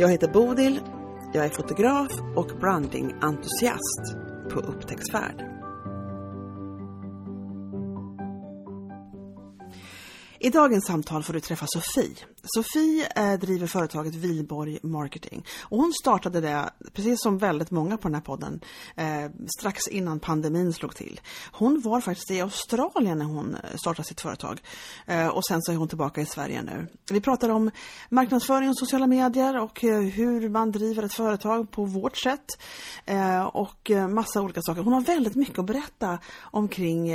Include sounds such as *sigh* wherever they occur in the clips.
Jag heter Bodil, jag är fotograf och brandingentusiast på upptäcktsfärd. I dagens samtal får du träffa Sofie. Sofie eh, driver företaget Vilborg Marketing och hon startade det, precis som väldigt många på den här podden, eh, strax innan pandemin slog till. Hon var faktiskt i Australien när hon eh, startade sitt företag och sen så är hon tillbaka i Sverige nu. Vi pratar om marknadsföring och sociala medier och hur man driver ett företag på vårt sätt och massa olika saker. Hon har väldigt mycket att berätta omkring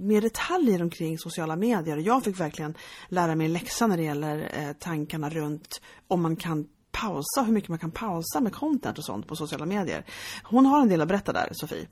mer detaljer omkring sociala medier. Jag fick verkligen lära mig läxa när det gäller tankarna runt om man kan pausa, hur mycket man kan pausa med content och sånt på sociala medier. Hon har en del att berätta där, Sofie.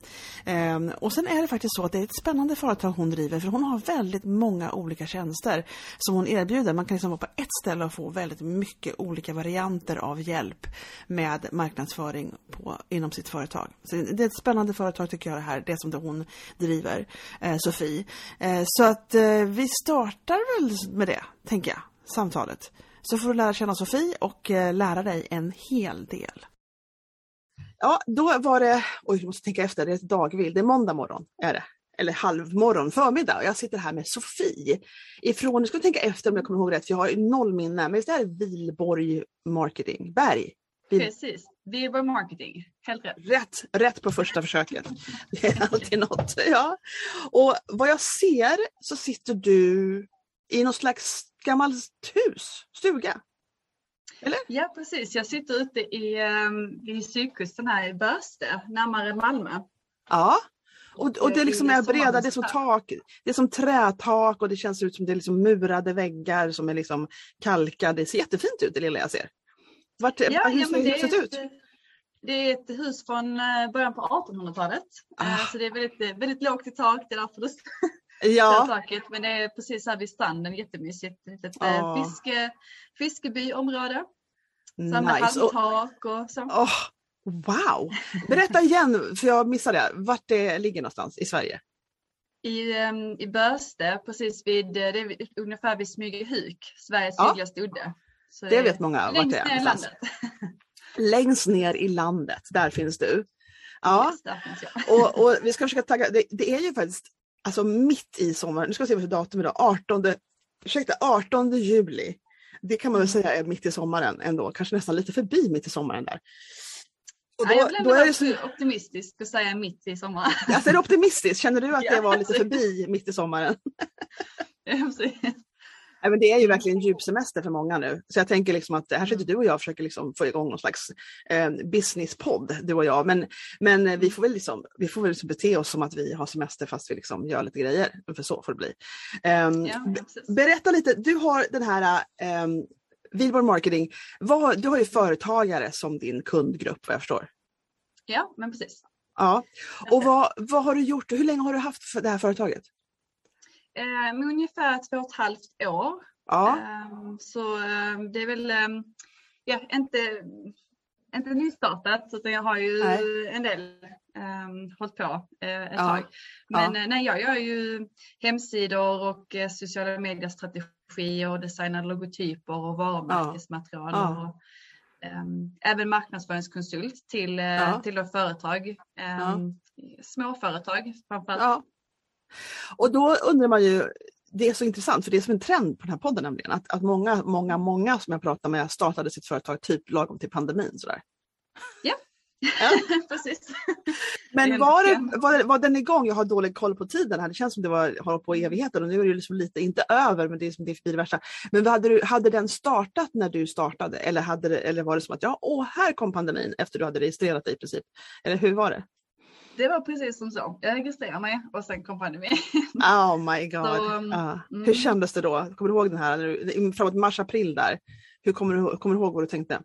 Ehm, och sen är det faktiskt så att det är ett spännande företag hon driver för hon har väldigt många olika tjänster som hon erbjuder. Man kan liksom vara på ett ställe och få väldigt mycket olika varianter av hjälp med marknadsföring på, inom sitt företag. Så det är ett spännande företag tycker jag det här, det som det hon driver, eh, Sofie. Ehm, så att eh, vi startar väl med det, tänker jag, samtalet så får du lära känna Sofie och eh, lära dig en hel del. Ja, då var det, oj jag måste tänka efter, det är ett dagvill, det är måndag morgon är det. Eller halvmorgon, förmiddag. Och jag sitter här med Sofie ifrån, nu ska jag tänka efter om jag kommer ihåg rätt, för jag har noll minne, men visst är det Vilborg Marketing, Berg? Vil Precis, Vilborg Marketing, helt rätt. Rätt, rätt på första försöket. Det är alltid något. Ja. Och vad jag ser så sitter du i någon slags gammalt hus, stuga. Eller? Ja precis, jag sitter ute i, um, i sydkusten här i Börste, närmare Malmö. Ja, och, och det liksom är breda, det är som tak, det är som trätak och det känns ut som det är liksom murade väggar som är liksom kalkade. Det ser jättefint ut det lilla jag ser. Vart, ja, hur ja, ser huset ut? Det är ett hus från eh, början på 1800-talet. Eh, ah. Så det är väldigt, väldigt lågt i tak, det är därför det ja. taket. Men det är precis här vid stranden, jättemysigt. Ett oh. fiske, fiskebyområde. Nice. Med halmtak och så. Oh. Wow! Berätta igen, för jag missade det. Vart det ligger någonstans i Sverige? I, um, i Börste, precis vid, det är ungefär vid Smygehuk, Sveriges ja. sydligaste udde. Så det vet många vart det är. Ner i landet. längst ner i landet, där finns du. Ja, yes, och, och, vi ska försöka tagga, det, det, är ju faktiskt alltså mitt i sommaren, nu ska vi se vad för datum idag, 18, ursäkta, 18 juli. Det kan man väl säga är mitt i sommaren ändå, kanske nästan lite förbi mitt i sommaren där. Och då, ja, jag vill då är det så... optimistisk och säga mitt i sommaren. Alltså är det optimistiskt? Känner du att det var lite förbi mitt i sommaren? *laughs* Ja, men det är ju verkligen djupsemester för många nu. Så jag tänker liksom att här sitter du och jag och försöker liksom få igång någon slags eh, businesspodd, du och jag. Men, men vi får väl, liksom, vi får väl liksom bete oss som att vi har semester fast vi liksom gör lite grejer. För så får det bli. Eh, ja, berätta lite, du har den här eh, Vilborg Marketing, vad, du har ju företagare som din kundgrupp vad jag förstår. Ja, men precis. Ja, och vad, vad har du gjort, hur länge har du haft det här företaget? Eh, med ungefär två och ett halvt år. Ja. Eh, så eh, det är väl ehm, ja, inte, inte nystartat utan jag har ju nej. en del um, hållit på eh, ett ja. tag. Men ja. Eh, nej, jag gör ju hemsidor och sociala mediestrategi och designar logotyper och varumärkesmaterial. Och, um, även marknadsföringskonsult till, ja. till företag, um, småföretag framförallt. Och då undrar man ju, det är så intressant för det är som en trend på den här podden nämligen, att, att många, många, många som jag pratar med startade sitt företag typ lagom till pandemin. Sådär. Ja, ja. *laughs* precis. Men var, det, var, var den igång? Jag har dålig koll på tiden här. Det känns som det var har på evigheter och nu är det liksom lite, inte över, men det är som det är det värsta. Men hade, du, hade den startat när du startade eller, hade eller var det som att ja, åh, här kom pandemin efter du hade registrerat dig i princip? Eller hur var det? Det var precis som så. Jag registrerade mig och sen kom pandemin. *laughs* Oh my god. Så, uh. mm. Hur kändes det då? Kommer du ihåg den här framåt mars-april där? Hur kommer du, kommer du ihåg vad du tänkte?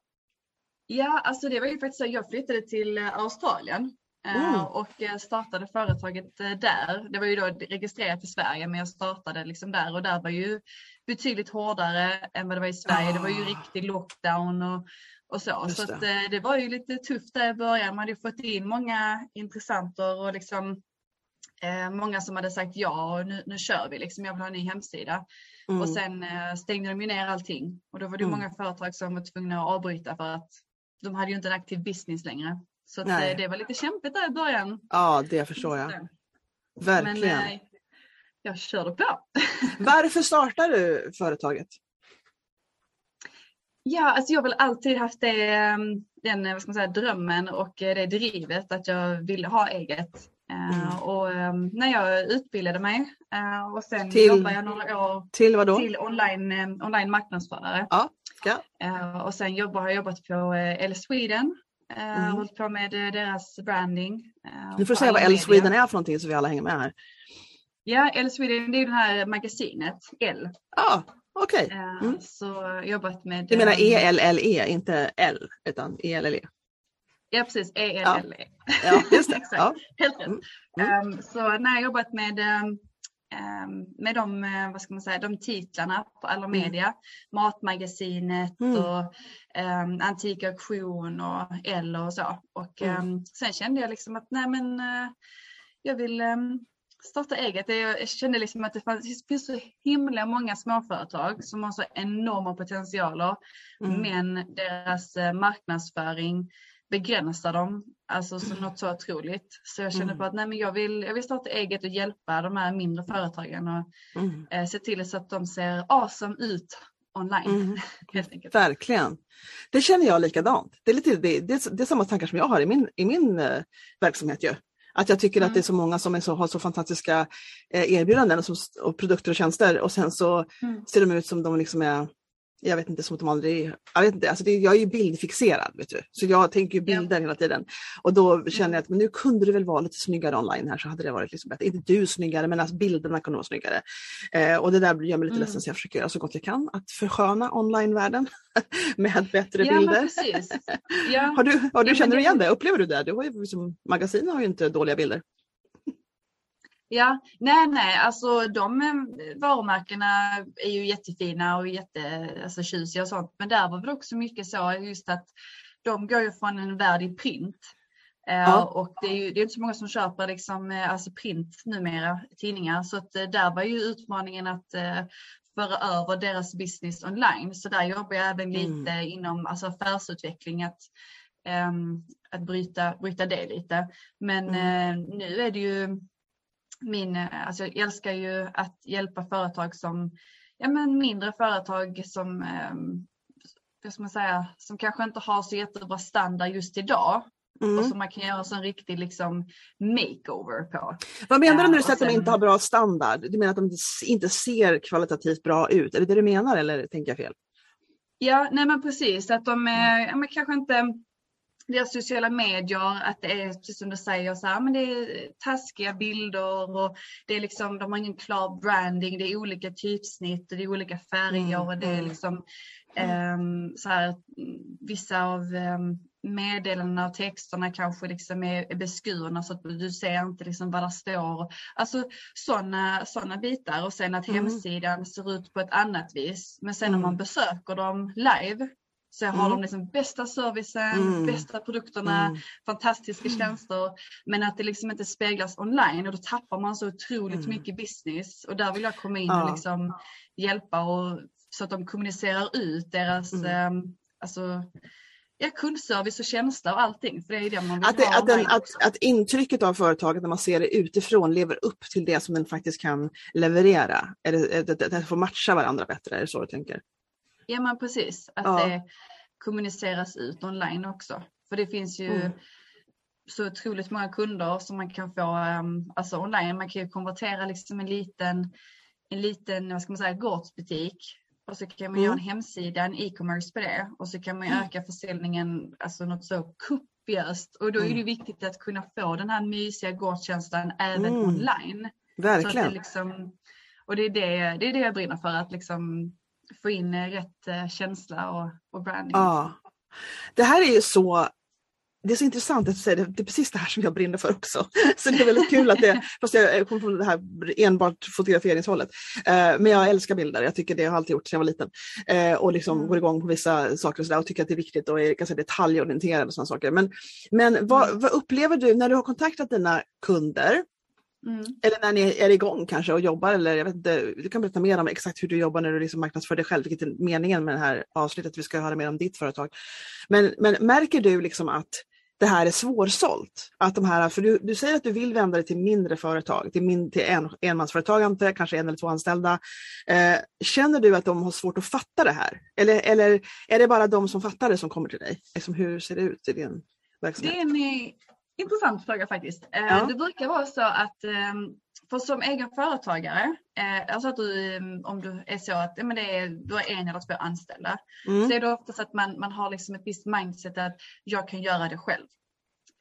Ja, alltså det var ju faktiskt så jag flyttade till Australien Mm. och startade företaget där. Det var ju då registrerat i Sverige men jag startade liksom där och där var ju betydligt hårdare än vad det var i Sverige. Oh. Det var ju ah. riktig lockdown och, och så. Just så att, det. det var ju lite tufft där i början. Man hade fått in många intressenter och liksom eh, många som hade sagt ja och nu, nu kör vi liksom. Jag vill ha en ny hemsida. Mm. Och sen eh, stängde de ju ner allting och då var det mm. många företag som var tvungna att avbryta för att de hade ju inte en aktiv business längre. Så att, eh, det var lite kämpigt där i början. Ja, det förstår jag. Verkligen. Men, eh, jag körde på. *laughs* Varför startade du företaget? Ja, alltså jag har väl alltid haft det, ehm, den vad ska man säga, drömmen och det drivet att jag ville ha eget. Eh, mm. Och ehm, när jag utbildade mig och sen till, jobbade jag några år till, vadå? till online, online marknadsförare. Ja, ja. Och sen jobbar, har jag jobbat på L Sweden Mm. Hållit på med deras branding. Nu får du säga vad L Sweden är för någonting så vi alla hänger med här. Ja, L Sweden det är det här magasinet L. Ah, okej. Okay. Mm. Så jobbat med... Du menar E-L-L-E, inte L, utan E-L-L-E? Ja precis, E-L-L-E. Ja. ja, det. *laughs* ja. Helt rätt. Mm. Um, så när jag jobbat med um, med de, eh, vad ska man säga, de titlarna på alla mm. media. Mm. Matmagasinet mm. och um, Antik auktion och L och så. Och um, sen kände jag liksom att nej men uh, jag vill um, starta eget. Jag kände liksom att det, fanns, det finns så himla många småföretag som har så enorma potentialer. Mm. Men deras uh, marknadsföring begränsar dem alltså som något så otroligt. Så jag känner mm. på att nej, men jag, vill, jag vill starta eget och hjälpa de här mindre företagen och mm. eh, se till så att de ser awesome ut online. Mm. *laughs* Verkligen. Det känner jag likadant. Det är, lite, det, det, det är samma tankar som jag har i min, i min uh, verksamhet. Ju. Att jag tycker mm. att det är så många som är så, har så fantastiska eh, erbjudanden och, som, och, produkter och tjänster och sen så mm. ser de ut som de liksom är jag vet inte, som att de aldrig... Jag, vet inte, alltså det, jag är ju bildfixerad, vet du. så jag tänker ju bilder hela tiden. Och då känner jag att men nu kunde det väl vara lite snyggare online här så hade det varit liksom bättre. Inte du snyggare, men alltså bilderna kunde vara snyggare. Eh, och det där gör mig lite mm. ledsen så jag försöker göra så gott jag kan att försköna online-världen *laughs* med bättre ja, bilder. Ja. *laughs* har du, har du, ja, känner du igen det? Upplever du det? Du har ju, liksom, magasinen har ju inte dåliga bilder. Ja, nej, nej, alltså de eh, varumärkena är ju jättefina och jätte, alltså tjusiga och sånt. Men där var väl också mycket så just att de går ju från en värld i print. Eh, ja. och det är ju det är inte så många som köper liksom, eh, alltså print numera, tidningar. Så att där var ju utmaningen att föra över deras business online. Så där jobbar jag även lite mm. inom alltså affärsutveckling. Att, um, att bryta, bryta det lite. Men mm. uh, nu är det ju min, eh, alltså jag älskar ju att hjälpa företag som, ja men mindre företag som, eh, vad ska man säga, som kanske inte har så jättebra standard just idag. Mm. Och som man kan göra så en riktig liksom makeover på. Vad menar du när du säger att de inte har bra standard? Du menar att de inte ser kvalitativt bra ut? Är det det du menar eller tänker jag fel? Ja, nej men precis att de är, ja, men kanske inte deras sociala medier, att det är precis som du säger, så här, men det är taskiga bilder och det är liksom, de har ingen klar branding, det är olika typsnitt och det är olika färger mm. och det är mm. liksom um, så här, vissa av um, meddelandena och texterna kanske liksom är, beskurna så att du ser inte liksom vad det står. Alltså sådana såna bitar och sen att mm. hemsidan ser ut på ett annat vis. Men sen mm. när man besöker dem live så har mm. de liksom bästa servicen, mm. bästa produkterna, mm. fantastiska tjänster. Men att det liksom inte speglas online och då tappar man så otroligt mm. mycket business. Och där vill jag komma in och liksom hjälpa och, så att de kommunicerar ut deras eh, alltså, ja, kundservice och tjänster och allting. För det är det man vill att, det, ha att, den, att, att, intrycket av företaget när man ser det utifrån lever upp till det som den faktiskt kan leverera. Är det, är det, det får matcha varandra bättre, är det så du tänker? Ja men precis, att ja. det kommuniceras ut online också. För det finns ju mm. så otroligt många kunder som man kan få um, alltså online. Man kan ju konvertera liksom en liten, en liten vad ska man säga, gårdsbutik och så kan man mm. göra en hemsida, en e-commerce på det och så kan man mm. öka försäljningen alltså något så kopiöst. Och då är det mm. viktigt att kunna få den här mysiga gårdskänslan även mm. online. Verkligen. Det liksom, och det är det, det är det jag brinner för, att liksom få in rätt eh, känsla och, och branding. Ja. Det här är ju så det är så intressant att du säger det, det är precis det här som jag brinner för också. *laughs* Så det är väldigt kul att det, *laughs* fast jag kommer från det här enbart fotograferingshållet. Eh, men jag älskar bilder, jag tycker det har jag alltid gjort sedan jag var liten. Eh, och liksom mm. går igång på vissa saker och, så och tycker att det är viktigt och är ganska detaljorienterad och sådana saker. Men, men vad, mm. vad upplever du när du har kontaktat dina kunder? Mm. Eller när ni är igång kanske och jobbar eller jag vet inte, du kan berätta mer om exakt hur du jobbar när du liksom marknadsför dig själv, vilket är meningen med det här avsnittet, vi ska höra mer om ditt företag. Men, men märker du liksom att det här är svårsålt. Att de här, för du, du säger att du vill vända dig till mindre företag, till, min, till en, enmansföretag, kanske en eller två anställda. Eh, känner du att de har svårt att fatta det här? Eller, eller är det bara de som fattar det som kommer till dig? Liksom, hur ser det ut i din verksamhet? Det är intressant fråga faktiskt. Eh, ja. Det brukar vara så att ehm, för som egen företagare, eh, alltså att du, mm, om du är så att men det är, du har en eller två anställda, mm. så är det oftast att man, man har liksom ett visst mindset att jag kan göra det själv.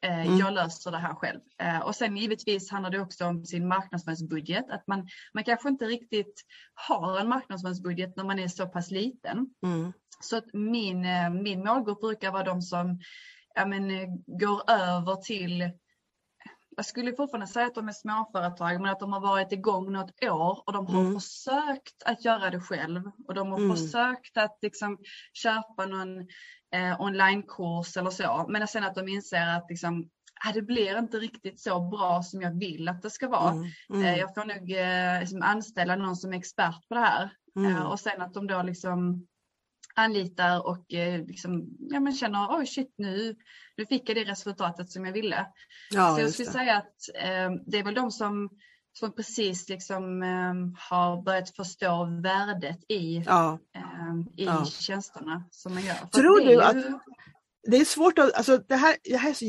Eh, mm. Jag löser det här själv. Och sen givetvis handlar det också om sin marknadsföringsbudget. Att man, man kanske inte riktigt har en marknadsföringsbudget när man är så pass liten. Mm. Så att min, min målgrupp brukar vara de som ja, men, eh, går över till jag skulle fortfarande säga att de är småföretag men att de har varit igång något år och de har mm. försökt att göra det själv och de har mm. försökt att liksom köpa någon eh, onlinekurs eller så men sen att de inser att liksom, ah, det blir inte riktigt så bra som jag vill att det ska vara. Mm. mm. Eh, jag får nog eh, liksom anställa någon som är expert på det här mm. eh, och sen att de då liksom anlitar och eh, liksom, ja, men känner oj shit nu, nu fick jag det resultatet som jag ville. Ja, så jag skulle det. säga att eh, det är väl de som, som precis liksom, eh, har börjat förstå värdet i, ja. eh, i ja. tjänsterna som man gör. För Tror du ju... att det är svårt att, alltså det här, det här är så,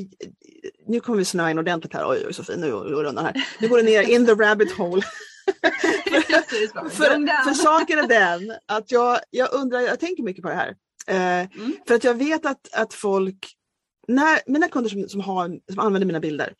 nu kommer vi snöa in ordentligt här, oj oj Sofie, nu går det här. Nu går det ner in the rabbit hole. För, för saken är den att jag, jag undrar, jag tänker mycket på det här. Eh, mm. För att jag vet att, att folk, när, mina kunder som, som, har, som använder mina bilder,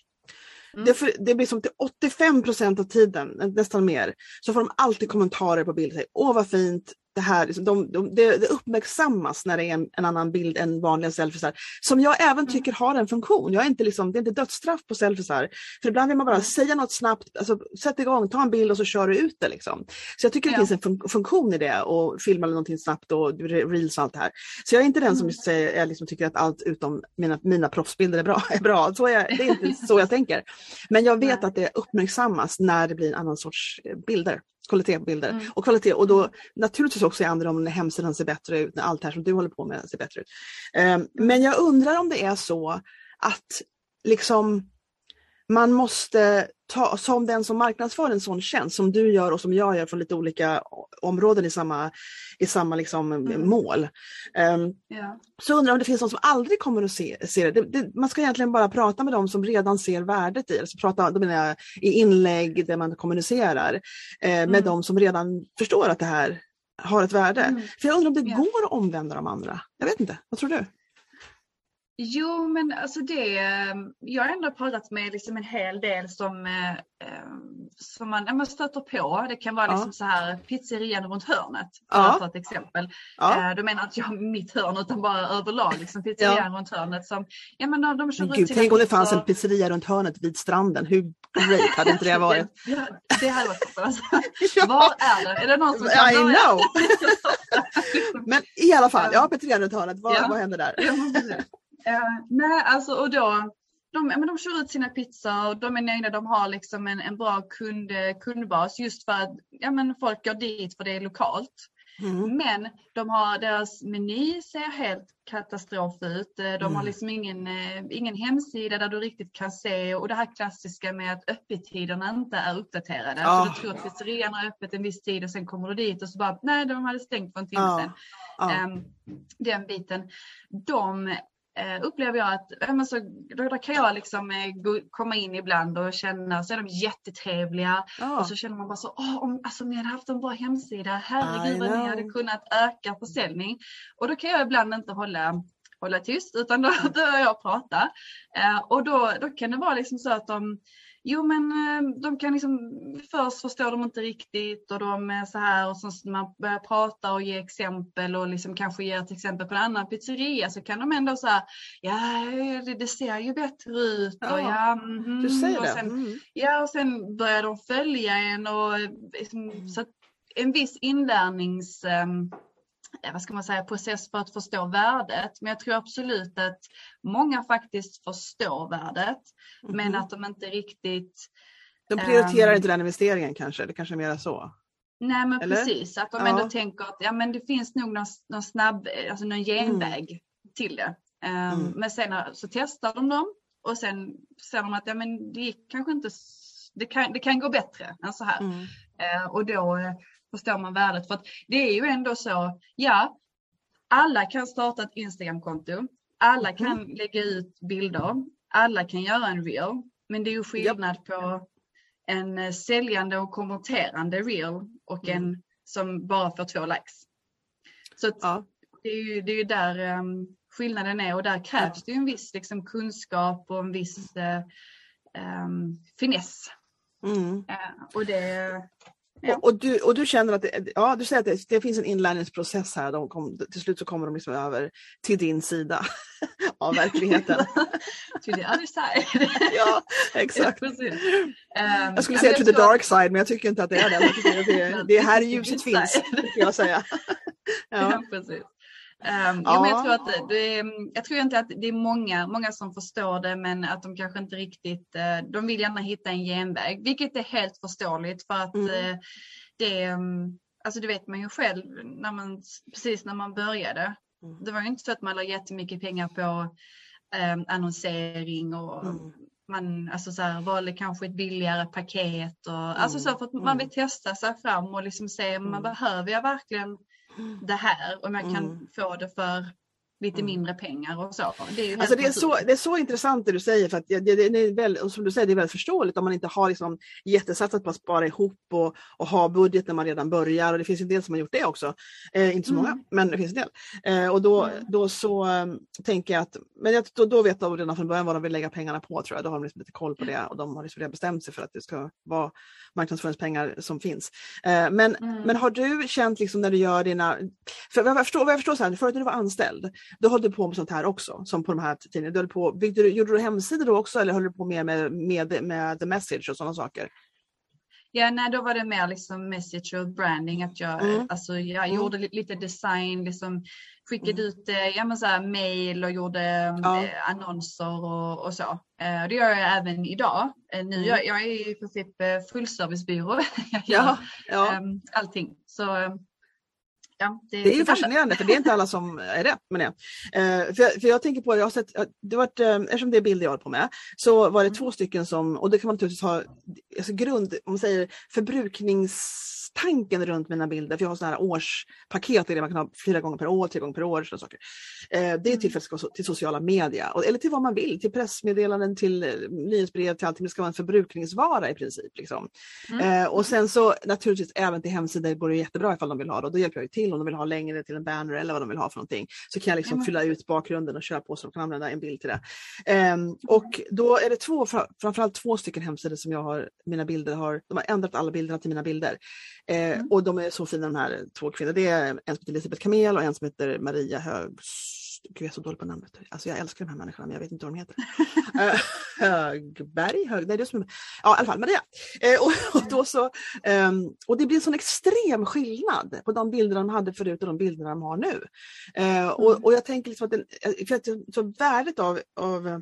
Mm. Det, för, det, blir som till 85 procent av tiden, nästan mer, så får de alltid kommentarer på bilder. Åh vad fint, det här, liksom, de, de, det, uppmärksammas när det är en, en annan bild än vanliga selfiesar. Som jag även mm. tycker har en funktion. Jag är inte liksom, det är inte dödsstraff på selfiesar. För ibland vill man bara mm. säga något snabbt, alltså, sätt igång, ta en bild och så kör du ut det. Liksom. Så jag tycker det ja. finns en fun funktion i det och filma någonting snabbt och reels och allt det här. Så jag är inte den som mm. säger, jag liksom tycker att allt utom mina, mina proffsbilder är bra. *laughs* Är bra. Så är, det är inte så jag tänker. Men jag vet att det uppmärksammas när det blir en annan sorts eh, bilder kvalitet på bilder. Mm. Och kvalitet och då mm. naturligtvis också i andra om när hemsidan ser bättre ut, när allt det här som du håller på med ser bättre ut. Um, men jag undrar om det är så att liksom man måste ta, som den som marknadsför en sån tjänst som du gör och som jag gör från lite olika områden i samma, i samma liksom mm. mål. Um, ja. Så undrar om det finns någon som aldrig kommer att se, se det. Det, det. Man ska egentligen bara prata med dem som redan ser värdet i det. Alltså prata då menar jag, i inlägg där man kommunicerar eh, med mm. de som redan förstår att det här har ett värde. Mm. För jag undrar om det ja. går att omvända de andra. Jag vet inte, vad tror du? Jo, men alltså det, ehm, jag har ändå pratat med liksom en hel del som, eh, ehm, som man, man stöter på. Det kan vara liksom ja. så här pizzerian runt hörnet, ja. ett exempel. Ja. Eh, du menar inte jag mitt hörn utan bara överlag liksom pizzerian ja. runt hörnet. Som, ja, men de, de kör Gud, tänk om det fanns en pizzeria runt hörnet vid stranden, hur great hade inte det *laughs* varit? det, det hade varit. Alltså. *laughs* ja. Var är det? Är det någon som kan I know! *laughs* men i alla fall, ja pizzerian runt hörnet, vad, vad händer där? Uh, nej, alltså och då, de, men de kör ut sina pizzor de är nöjda, de har liksom en, en bra kund, kundbas just för att ja, men folk går dit för det är lokalt. Mm. Men de har, deras meny ser helt katastrof ut. De mm. har liksom ingen, eh, ingen hemsida där du riktigt kan se och det här klassiska med att öppettiderna inte är uppdaterade. Oh. Så du tror att pizzerian har öppet en viss tid och sen kommer du dit och så bara, nej de hade stängt för en timme oh. sedan. Oh. Um, den biten. De eh, upplever jag att men så, då, då kan jag liksom eh, gå, komma in ibland och känna, så är de jättetrevliga oh. och så känner man bara så, oh, om, alltså, ni hade haft en bra hemsida, herregud vad ni hade kunnat öka försäljning. Och då kan jag ibland inte hålla hålla tyst utan då *laughs* börjar jag prata. Eh, och då, då kan det vara liksom så att de Jo men eh, de kan liksom, först förstår de inte riktigt och de är så här och så när man börjar prata och ge exempel och liksom kanske ge ett exempel på en annan pizzeria så kan de ändå säga ja det, det, ser ju bättre ut och ja, mm, du säger och sen, det. Mm. Ja och sen börjar de följa en och liksom, mm. så en viss inlärnings um, vad ska man säga, process för att förstå värdet. Men jag tror absolut att många faktiskt förstår värdet, mm. men att de inte riktigt... De prioriterar um, inte den investeringen kanske, det kanske är mer så? Nej men Eller? precis, att de ja. ändå tänker att ja, men det finns nog någon, någon snabb, alltså någon genväg mm. till det. Um, mm. Men sen så testar de dem och sen ser de att ja, men det gick kanske inte, det kan, det kan gå bättre än så här. Mm. Uh, och då förstår man värdet. För att det är ju ändå så, ja, alla kan starta ett Instagramkonto, alla mm. kan mm. lägga ut bilder, alla kan göra en reel, men det är ju skillnad yep. på en eh, säljande och konverterande reel och mm. en som bara får två likes. Så ja. det, är ju, det är ju där um, skillnaden är och där krävs ja. det ju en viss liksom, kunskap och en viss uh, um, finess. Mm. Uh, och det, och, och, du, och du känner att det, ja, du säger att det, det finns en inlärningsprocess här. De kom, till slut så kommer de liksom över till din sida *laughs* av verkligheten. *laughs* to the other side. *laughs* ja, exakt. um, jag skulle säga to the dark side, men jag tycker inte att det är det. Det, det är här ljuset finns, jag säga. ja. ja, precis. Um, ja. men jag, tror att det, jag tror inte att det är många, många som förstår det men att de kanske inte riktigt, uh, de vill gärna hitta en genväg vilket är helt förståeligt för att mm. uh, det, um, alltså det vet man ju själv när man, precis när man började. Mm. Det var ju inte så att man la jättemycket pengar på um, annonsering och mm. man alltså så här, valde kanske ett billigare paket och mm. alltså så för att man mm. vill testa sig fram och liksom se, man mm. behöver jag verkligen det här om jag kan mm. få det för lite mm. mindre pengar och så. Det är, alltså det, är så, det är så intressant det du säger för att det, det, det är väl, som du säger, det är väldigt förståeligt om man inte har liksom jättesatsat på att spara ihop och, och ha budget när man redan börjar och det finns en del som har gjort det också. Eh, inte så många, mm. men det finns en del. Eh, och då, mm. då så um, tänker jag att, men jag, då, då vet de redan från början vad de vill lägga pengarna på tror jag. Då har de liksom lite koll på det och de har liksom redan bestämt sig för att det ska vara marknadsföringspengar som finns. Eh, men, mm. men har du känt liksom när du gör dina, för jag förstår, jag förstår så här, förut när du var anställd, då höll du på med sånt här också, som på de här tidningarna. Du höll på, byggde du, gjorde du hemsidor då också eller höll du på mer med, med, med the message och sådana saker? Ja, nej, då var det mer liksom message och branding. Att jag, mm. alltså, jag mm. gjorde lite design, liksom, skickade mm. ut eh, ja, men så här, mail och gjorde ja. eh, annonser och, och så. Eh, det gör jag även idag. Eh, nu, mm. jag, jag är i princip eh, fullservicebyrå. *laughs* jag gör ja, ja. Ehm, allting. Så ehm, Ja, det, det, är ju fascinerande för det är inte alla som är det med det. Uh, för, jag, för jag tänker på, jag har sett, det varit, uh, eftersom det är bilder jag håller på med, så var det mm. två stycken som, och det kan man naturligtvis ha, alltså grund, om man säger förbrukningstanken runt mina bilder, för jag har sådana här årspaket där man kan ha fyra gånger per år, tre gånger per år. Sådana saker. Uh, det är till, mm. för, till sociala media, och, eller till vad man vill, till pressmeddelanden, till nyhetsbrev, till allting. Det ska vara en förbrukningsvara i princip. Liksom. Mm. och sen så naturligtvis även till hemsidor går det jättebra ifall de vill ha det och då hjälper jag till om de vill ha längre till en banner eller vad de vill ha för någonting. Så kan jag liksom mm. fylla ut bakgrunden och köra på så de kan använda en bild till det. Um, och då är det två, framförallt två stycken hemsidor som jag har, mina bilder har, de har ändrat alla bilderna till mina bilder. Uh, mm. Och de är så fina de här två kvinnorna. Det är en som heter Elisabeth Kamel och en som heter Maria Högs Gud, jag är så dålig på namnet. Alltså, jag älskar de här människorna, men jag vet inte vad de heter. uh, *laughs* Högberg? Hög, nej, det är som, ja, i alla fall Maria. Uh, och, och, då så, um, och det blir en sån extrem skillnad på de bilder de hade förut och de bilder de har nu. Uh, och, mm. och jag tänker liksom att, den, för att så värdet av, av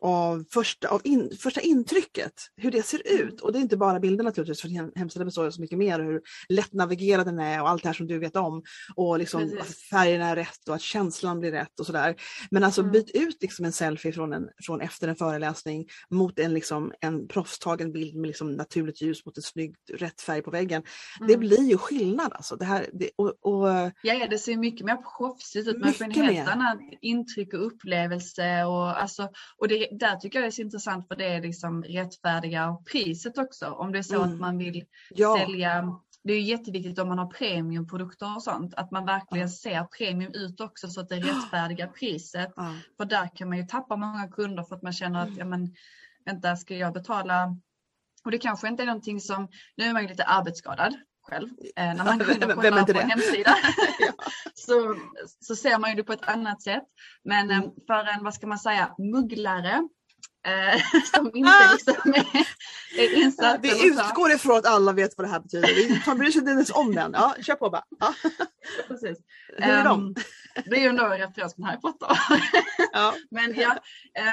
av, första, av in, första intrycket, hur det ser mm. ut. Och det är inte bara bilder naturligtvis, för hemsidan består av så mycket mer, hur lätt navigerad den är och allt det här som du vet om. Och liksom att färgerna är rätt och att känslan blir rätt och sådär. Men alltså mm. byt ut liksom en selfie från, en, från efter en föreläsning mot en, liksom, en proffstagen bild med liksom naturligt ljus mot en snygg rätt färg på väggen. Mm. Det blir ju skillnad alltså. Det här, det, och, och, ja, det ser mycket mer proffsigt ut. Man får en helt annat intryck och upplevelse. Och, alltså, och det där tycker jag det är så intressant för det är liksom rättfärdiga priset också. Om det är så mm. att man vill ja. sälja det är jätteviktigt om man har premiumprodukter och sånt att man verkligen ja. ser premium ut också så att det är rättfärdiga priset. Ja. För där kan man ju tappa många kunder för att man känner att ja, men, vänta ska jag betala? Och det kanske inte är någonting som, nu är man ju lite arbetsskadad själv. Eh, när man går in på en hemsida *laughs* *laughs* så, så ser man ju det på ett annat sätt. Men mm. för en, vad ska man säga, mugglare eh, *laughs* som inte liksom är, är insatt. Vi utgår ifrån att alla vet vad det här betyder. Man bryr sig inte ens om den. Ja, kör på bara. Ja. Precis. Hur är de? Det är ju ändå en referens från Harry Potter. ja. Men ja,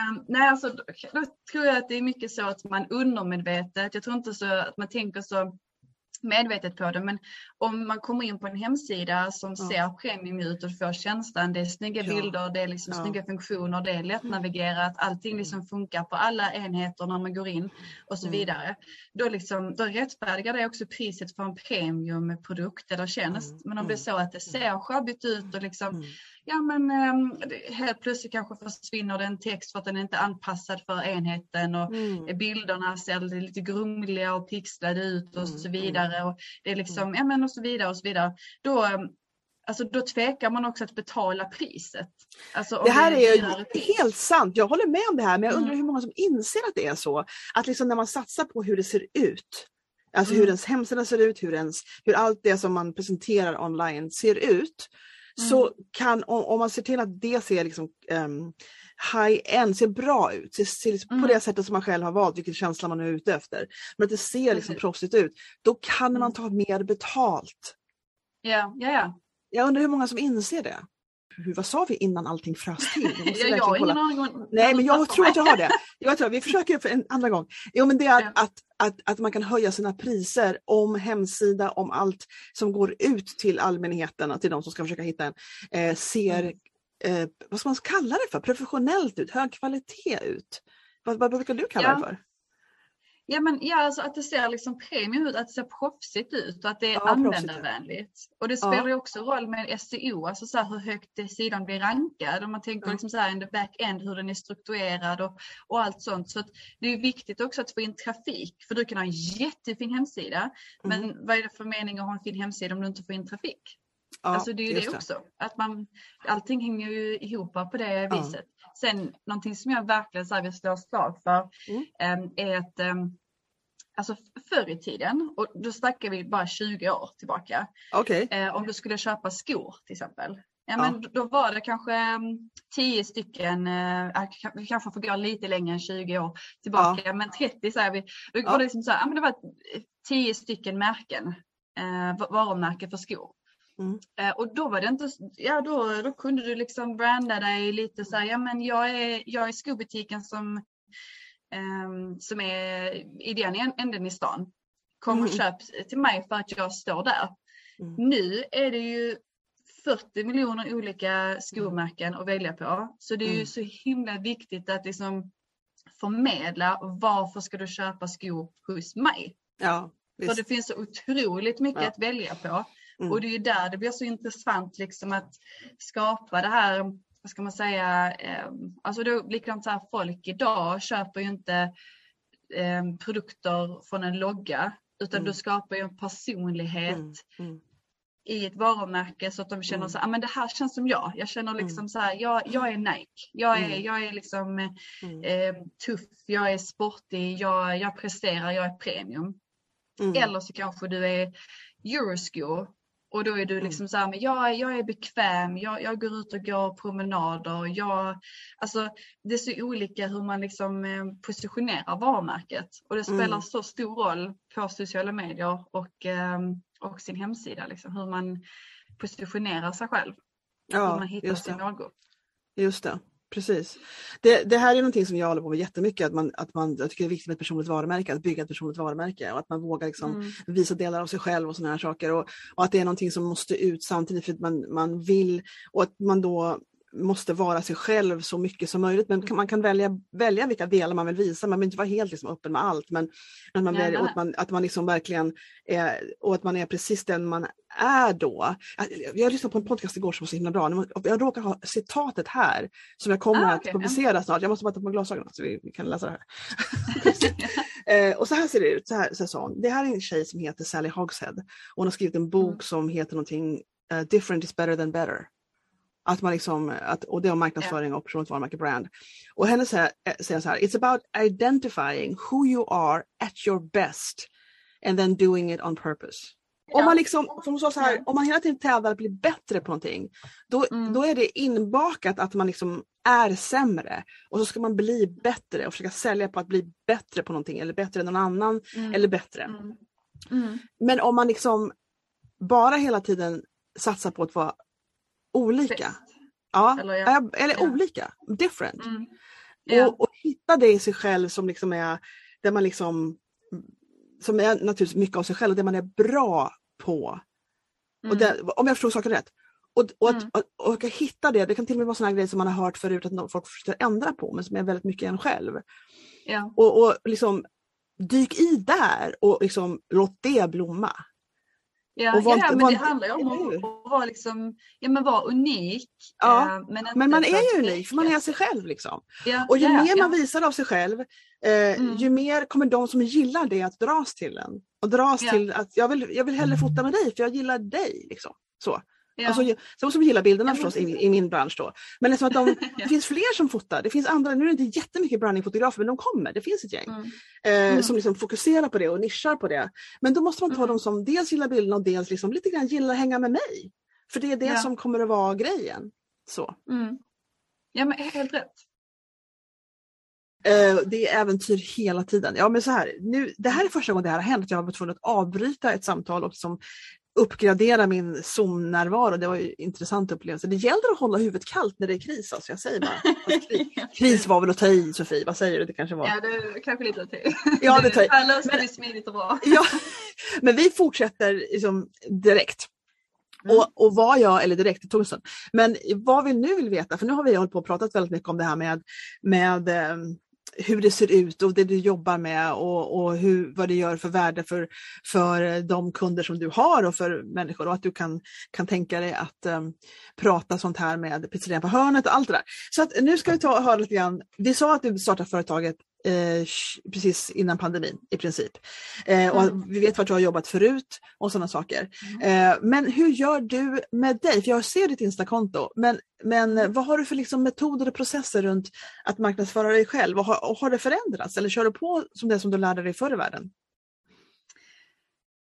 um, nej alltså då, då tror jag att det är mycket så att man undermedvetet, jag tror inte så att man tänker så medvetet på det. Men om man kommer in på en hemsida som ja. ser premium ut och får känslan, det är snygga ja. bilder, det är liksom ja. snygga funktioner, det är lättnavigerat, allting mm. liksom funkar på alla enheter när man går in och så mm. vidare. Då, liksom, då rättfärdigar det också priset för en premiumprodukt eller tjänst. Mm. Men om det är så att det ser sjabbigt ut och liksom ja men um, helt plötsligt kanske försvinner det en text för att den inte är anpassad för enheten och mm. bilderna ser lite grumliga och pixlade ut och mm. så vidare. Och det är liksom, mm. ja men och så vidare och så vidare. Då, ehm, alltså, då tvekar man också att betala priset. Alltså, det här är, är helt sant, jag håller med om det här men jag undrar mm. hur många som inser att det är så. Att liksom när man satsar på hur det ser ut, alltså mm. hur ens hemsida ser ut, hur, ens, hur allt det som man presenterar online ser ut, så mm. kan, om, om, man ser till att det ser liksom, um, high-end, ser bra ut, ser, ser liksom mm. på det sättet som man själv har valt, vilken känsla man är ute efter. Men att det ser liksom proffsigt ut, då kan man mm. ta mer betalt. Ja, ja, ja. Jag undrar hur många som inser det? Hur, vad sa vi innan allting frös till? Jag, jag har ingen aning. Nej, men jag tror att jag har det. Jag tror, vi försöker för en andra gång. Jo, men det är att, att, att man kan höja sina priser om hemsida, om allt som går ut till allmänheten, till de som ska försöka hitta en, eh, ser, mm. eh, vad ska man kalla det för, professionellt ut, hög kvalitet ut. Vad, vad brukar du kalla ja. det för? Ja, men ja, alltså att det ser liksom premium ut, att det ser proffsigt ut och att det är ja, användarvänligt. Och det spelar ju ja. också roll med SEO, alltså så hur högt sidan blir rankad. Om man tänker ja. liksom så här in the back-end, hur den är strukturerad och, och allt sånt. Så det är viktigt också att få in trafik, för du kan ha en jättefin hemsida, mm. men vad är det för mening att ha en fin hemsida om du inte får in trafik? Ja, alltså det är ju det, det också. Att man, allting hänger ju ihop på det viset. Sen någonting som jag verkligen så här vill slå slag för mm. Ehm, är att um, alltså förr i tiden, och då snackar vi bara 20 år tillbaka. Okay. Eh, om du skulle köpa skor till exempel. Ja, men ja. Då var det kanske 10 um, stycken, eh, vi kanske får gå lite längre än 20 år tillbaka, ja. men 30 säger vi. Då ja. var det, liksom så här, ja, men det var 10 stycken märken, eh, varumärken för skor. Mm. Eh, och då var det inte, ja då, då kunde du liksom branda dig lite så här, ja men jag är, jag är skobutiken som, um, som är i den änden i stan. Kom och mm. köp till mig för att jag står där. Mm. Nu är det ju 40 miljoner olika skomärken att välja på. Så det är ju mm. så himla viktigt att liksom förmedla varför ska du köpa skor hos mig? Ja, För det finns så otroligt mycket ja. att välja på. Mm. Och det är ju där det blir så intressant liksom att skapa det här, vad ska man säga, eh, alltså då likadant så här, folk idag köper ju inte eh, produkter från en logga utan mm. du skapar ju en personlighet mm. mm. i ett varumärke så att de känner mm. så här, ah, men det här känns som jag. Jag känner mm. liksom så här, jag, jag är Nike, jag är, jag är liksom eh, tuff, jag är sportig, jag, jag presterar, jag är premium. Eller så kanske du är Euroscore och då är du mm. liksom så här, men jag, jag är bekväm, jag, jag går ut och går promenader. Jag, alltså, det är så olika hur man liksom eh, positionerar varumärket och det spelar mm. så stor roll på sociala medier och, ehm, och sin hemsida, liksom, hur man positionerar sig själv. Ja, hur man hittar sin målgrupp. Just det. Precis. Det, det, här är någonting som jag håller på med jättemycket, att man, att man, jag tycker det är viktigt med ett personligt varumärke, att bygga ett personligt varumärke och att man vågar liksom mm. visa delar av sig själv och sådana här saker. Och, och, att det är någonting som måste ut samtidigt för att man, man vill och att man då måste vara sig själv så mycket som möjligt. Men man kan välja, välja vilka delar man vill visa. Man vill inte vara helt liksom öppen med allt. Men att man, väljer, att man, att man liksom verkligen är, och att man är precis den man är då. Jag lyssnade på en podcast igår som var så himla bra. Jag råkar ha citatet här som jag kommer ah, okay. att publicera snart. Jag måste bara ta på glasögonen så vi, vi kan läsa det här. *laughs* eh, och så här ser det ut. Så här, så här sa hon. Det här är en tjej som heter Sally Hogshead. Hon har skrivit en bok mm. som heter någonting uh, Different is better than better. Att man liksom, att, och det är marknadsföring och personligt varumärke brand. Och henne säger, säger så här, it's about identifying who you are at your best and then doing it on purpose. Ja. Om man liksom, som så här, om man hela tiden tävlar att bli bättre på någonting, då, mm. då är det inbakat att man liksom är sämre och så ska man bli bättre och försöka sälja på att bli bättre på någonting eller bättre än någon annan mm. eller bättre. Mm. mm. Men om man liksom bara hela tiden satsar på att vara olika. Ja, eller, ja. eller ja. olika, different. Mm. Ja. Och, och, hitta det i sig själv som liksom är, där man liksom, som är naturligtvis mycket av sig själv och det man är bra på. Mm. Och det, om jag förstår saken rätt. Och, och, mm. att, och, och, hitta det, det kan till och med vara sådana grejer som man har hört förut att folk försöker ändra på men som är väldigt mycket en själv. Ja. Och, och liksom dyk i där och liksom låt det blomma. Ja, var, ja men var, det handlar ju om att vara, liksom, ja, men vara unik. Ja, eh, men, men, man är ju unik för man är sig själv. Liksom. Ja, och ju ja, mer man visar av sig själv, eh, mm. ju mer kommer de som gillar det att dras till en. Och dras till att jag vill, jag vill hellre fota med dig för jag gillar dig. Liksom. Så. Ja. Alltså, som, som gillar bilderna förstås i, i, min bransch då. Men liksom att de, *laughs* det finns fler som fotar. Det finns andra, nu är det inte jättemycket brandingfotografer men de kommer, det finns ett gäng. Mm. Eh, mm. Som liksom fokuserar på det och nischar på det. Men då måste man ta mm. de som dels gillar bilderna och dels liksom lite grann gillar att hänga med mig. För det är det ja. som kommer att vara grejen. Så. Mm. Ja men helt rätt. Eh, det är äventyr hela tiden. Ja men så här, nu, det här är första gången det här har hänt, att jag har varit tvungen att avbryta ett samtal och liksom uppgradera min Zoom-närvaro. Det var ju en intressant upplevelse. Det gäller att hålla huvudet kallt när det är kris. Alltså. Jag säger bara. *laughs* kris var väl att ta i Sofie, vad säger du? Det kanske var... Ja, det kanske lite att ta i. Ja, det tar i. *laughs* Löser vi smidigt och bra. *laughs* ja, men vi fortsätter liksom direkt. Mm. Och, och vad jag, eller direkt till Torsten, men vad vi nu vill veta, för nu har vi hållit på och pratat väldigt mycket om det här med, med ehm, hur det ser ut och det du jobbar med och, och hur, vad det gör för värde för, för eh, de kunder som du har och för människor och att du kan, kan tänka dig att um, prata sånt här med pizzerian på hörnet och allt det där. Så att nu ska vi ta och höra lite grann. Vi sa att du startade företaget eh, precis innan pandemin i princip. Eh, och mm. Vi vet vart du har jobbat förut och sådana saker. Mm. Eh, men hur gör du med dig? För jag ser ditt Instakonto, men, men mm. vad har du för liksom metoder och processer runt att marknadsföra dig själv? Och har, och har det förändrats eller kör du på som det som du lärde dig förr i världen?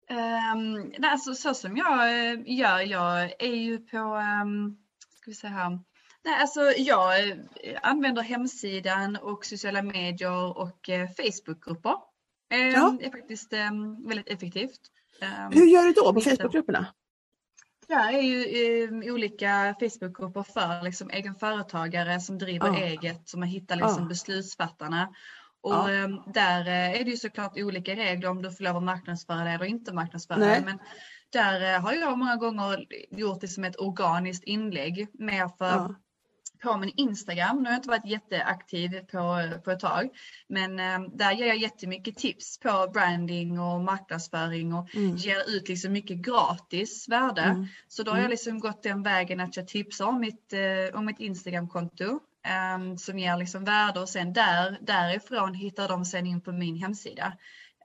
Um, alltså, så som jag eh, gör, jag är ju på, um, ska vi se här, Nej, alltså jag eh, använder hemsidan och sociala medier och eh, Facebookgrupper. Ehm, ja. Det är faktiskt ehm, väldigt effektivt. Ehm, Hur gör du då på Facebookgrupperna? Det är ju olika Facebookgrupper för liksom, egenföretagare som driver oh. eget, som man hittar liksom, oh. beslutsfattarna. Och oh. där är det ju såklart olika regler om du får lov att marknadsföra det eller inte marknadsföra det. Men där har jag många gånger gjort det som ett organiskt inlägg mer för på min Instagram. Nu har jag inte varit jätteaktiv på, på ett tag, men eh, där ger jag jättemycket tips på branding och marknadsföring och mm. ger ut liksom mycket gratis värde. Mm. Så då har jag mm. liksom gått den vägen att jag tipsar om mitt, eh, om mitt Instagramkonto eh, som ger liksom värde och sen där, därifrån hittar de sen in på min hemsida.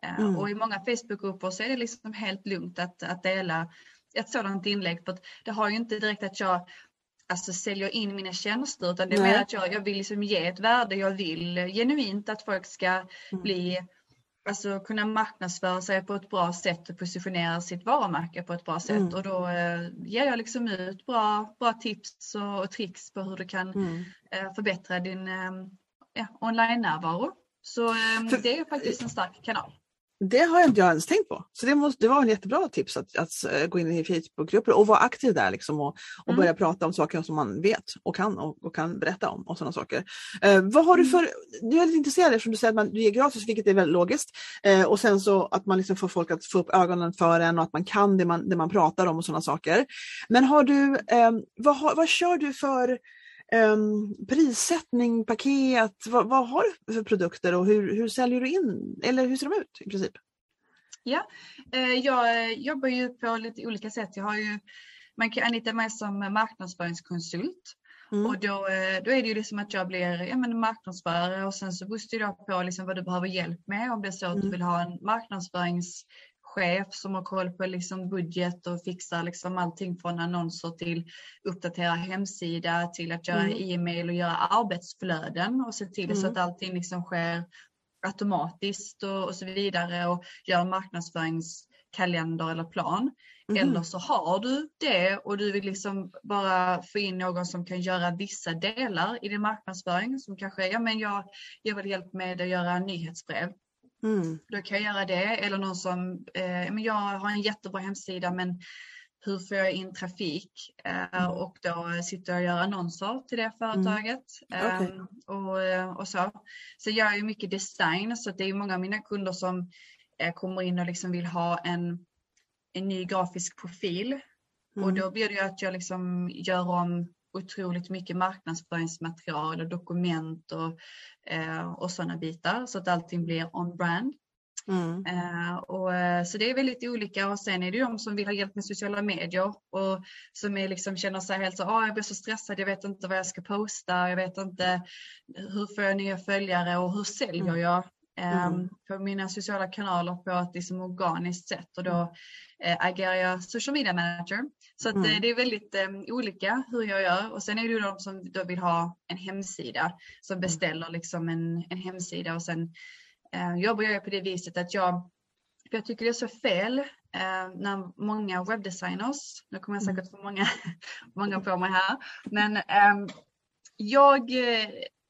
Eh, mm. Och i många Facebookgrupper så är det liksom helt lugnt att, att dela ett sådant inlägg för att det har ju inte direkt att jag alltså, säljer in mina tjänster utan det är mer att jag, jag vill liksom ge ett värde. Jag vill genuint att folk ska mm. bli Alltså kunna marknadsföra sig på ett bra sätt och positionera sitt varumärke på ett bra sätt mm. och då eh, ger jag liksom ut bra, bra tips och, och tricks på hur du kan mm. eh, förbättra din eh, ja, online-närvaro. Så eh, det är faktiskt en stark kanal. Det har jag inte ens tänkt på. Så det, måste, det var en jättebra tips att, att eh, gå in i Facebookgrupper och vara aktiv där liksom och, och mm. börja prata om saker som man vet och kan och, och kan berätta om och sådana saker. Eh, vad har du mm. för, nu är jag lite intresserad eftersom du säger att man, du ger gratis vilket är väldigt logiskt eh, och sen så att man liksom får folk att få upp ögonen för en och att man kan det man, det man pratar om och sådana saker. Men har du, eh, vad, har, vad kör du för Um, prissättning, paket, vad, vad, har du för produkter och hur, hur säljer du in, eller hur ser de ut i princip? Ja, eh, jag jobbar ju på lite olika sätt. Jag har ju, man kan anlita mig som marknadsföringskonsult mm. och då, eh, då är det ju liksom att jag blir ja, men marknadsförare och sen så bustar jag på liksom vad du behöver hjälp med om det är så att mm. du vill ha en marknadsförings chef som har koll på liksom budget och fixar liksom allting från annonser till uppdatera hemsida till att göra mm. e-mail och göra arbetsflöden och se till mm. så att allting liksom sker automatiskt och, och så vidare och göra marknadsföringskalender eller plan. Mm. Eller så har du det och du vill liksom bara få in någon som kan göra vissa delar i din marknadsföring som kanske, ja men jag, jag vill hjälp med att göra nyhetsbrev. Mm. Då kan jag göra det. Eller någon som, eh, men jag har en jättebra hemsida men hur får jag in trafik? Eh, mm. och då sitter jag och gör annonser till det företaget. Mm. Okay. Eh, och, och så. Så jag gör ju mycket design så det är många av mina kunder som eh, kommer in och liksom vill ha en en ny grafisk profil. Mm. Och då blir det ju att jag liksom gör om otroligt mycket marknadsföringsmaterial och dokument och, eh, och sådana bitar så att allting blir on-brand. Mm. Uh, och, uh, så det är väldigt olika och sen är det de som vill ha hjälp med sociala medier och som är liksom, känner sig helt så, ah, jag blir så stressad, jag vet inte vad jag ska posta, jag vet inte hur får jag nya följare och hur säljer mm. jag? Mm. Ehm, på mina sociala kanaler på ett liksom organiskt sätt och då eh, agerar jag social media manager. Så att, mm. det är väldigt um, olika hur jag gör och sen är det ju de som då vill ha en hemsida som mm. beställer liksom en, en hemsida och sen uh, jobbar jag på det viset att jag för jag tycker det är så fel uh, när många webbdesigners, nu kommer jag säkert få många, *laughs* många på mig här, men um, jag,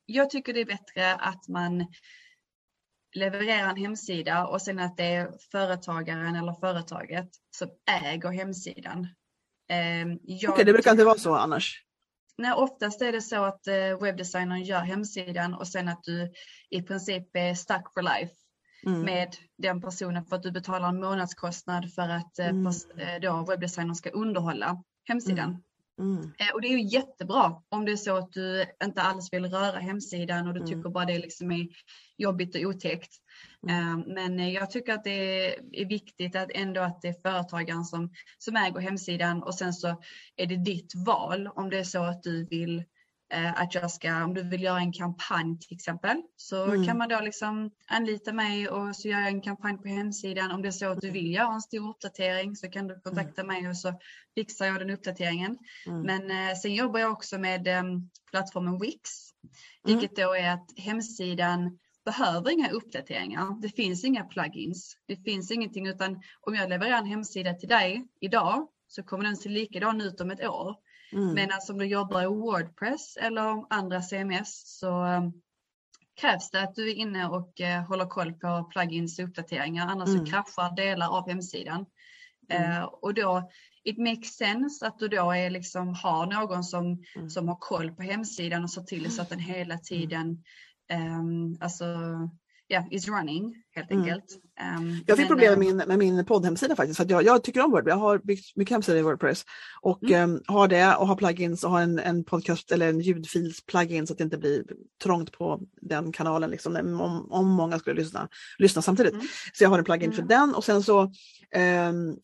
jag tycker det är bättre att man leverera en hemsida och sen att det är företagaren eller företaget som äger hemsidan. Ehm, Okej, okay, det brukar inte vara så annars? Nej, oftast är det så att eh, webbdesignern gör hemsidan och sen att du i princip är stuck for life mm. med den personen för att du betalar en månadskostnad för att eh, mm. Eh, då webbdesignern ska underhålla hemsidan. Mm. Mm. Och det är ju jättebra om det är så att du inte alls vill röra hemsidan och du mm. tycker bara det liksom är jobbigt och otäckt. Mm. Men jag tycker att det är viktigt att ändå att det är företagaren som, som äger hemsidan och sen så är det ditt val om det är så att du vill Eh, att jag ska, om du vill göra en kampanj till exempel, så mm. kan man då liksom anlita mig och så gör jag en kampanj på hemsidan. Om det är så att du vill göra en stor uppdatering så kan du kontakta mm. mig och så fixar jag den uppdateringen. Mm. Men eh, sen jobbar jag också med eh, plattformen Wix, mm. vilket då är att hemsidan behöver inga uppdateringar. Det finns inga plugins. Det finns ingenting utan om jag levererar en hemsida till dig idag så kommer den se likadan ut om ett år. Mm. Men alltså om du jobbar i Wordpress eller andra CMS så um, krävs det att du är inne och uh, håller koll på plugins och uppdateringar annars mm. så kraschar delar av hemsidan. Mm. Uh, och då it makes sense att du då är liksom, har någon som, mm. som har koll på hemsidan och ser till så att den hela mm. tiden um, alltså, yeah, is running helt mm. enkelt. Um, jag fick men, problem med min, med min poddhemsida faktiskt. För jag, jag, tycker om Wordpress. Jag har byggt mycket hemsidor i Wordpress och mm. um, har det och har plugins och har en, en podcast eller en ljudfils plugin så att det inte blir trångt på den kanalen liksom, om, om många skulle lyssna, lyssna samtidigt. Mm. Så jag har en plugin mm. för den och sen så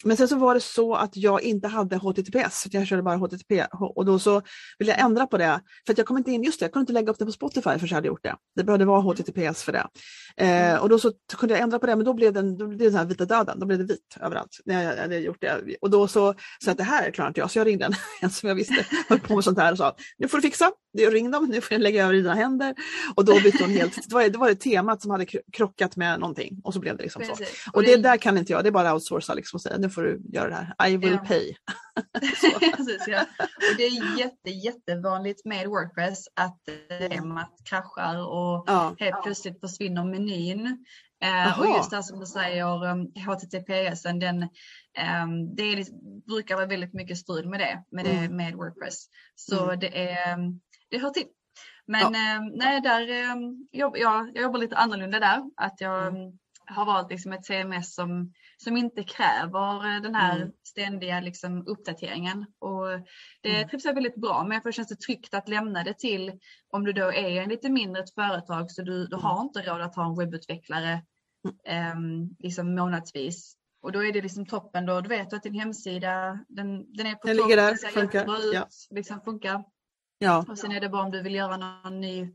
men sen så var det så att jag inte hade HTTPS, så jag körde bara HTTP och då så ville jag ändra på det för jag kom inte in, just det, jag kunde inte lägga upp det på Spotify för jag hade gjort det. Det behövde vara HTTPS för det. Uh, och då så kunde jag ändra på det, men då blev den, då blev den här vita döden, då blev det vit överallt när jag hade gjort det. Och då så sa att det här klarar inte jag, så jag ringde en, *laughs* en som jag visste höll på med sånt här och sa, nu får du fixa, ring dem, nu får jag lägga över i dina händer. Och då bytte hon helt, det var, det var det temat som hade krockat med någonting och så blev det liksom så. Och, och det, det, där kan inte jag, det är bara att outsourca liksom och säga, nu får du göra det här, I will ja. pay. *laughs* Precis, ja. Och det är jätte, jättevanligt med Wordpress att temat kraschar och ja. helt plötsligt försvinner menyn. Uh, och just det som du säger, um, HTTPS, den, um, det är, brukar vara väldigt mycket strul med det, med, mm. det, med Wordpress. Så mm. det, är, um, det hör till. Men ja. nej, där, um, jobb, jag, jag jobbar lite annorlunda där. Att jag mm. har valt liksom ett CMS som, som inte kräver eh, den här mm. ständiga liksom, uppdateringen. Och det mm. trivs jag väldigt bra med, för det känns det tryggt att lämna det till om du då är en lite mindre ett företag så du, du har mm. inte råd att ha en webbutvecklare eh, liksom månadsvis. Och då är det liksom toppen då, du vet att din hemsida den, den är på den topp, den ser funkar. ut, ja. liksom funkar. Ja. Och sen är det bara om du vill göra någon ny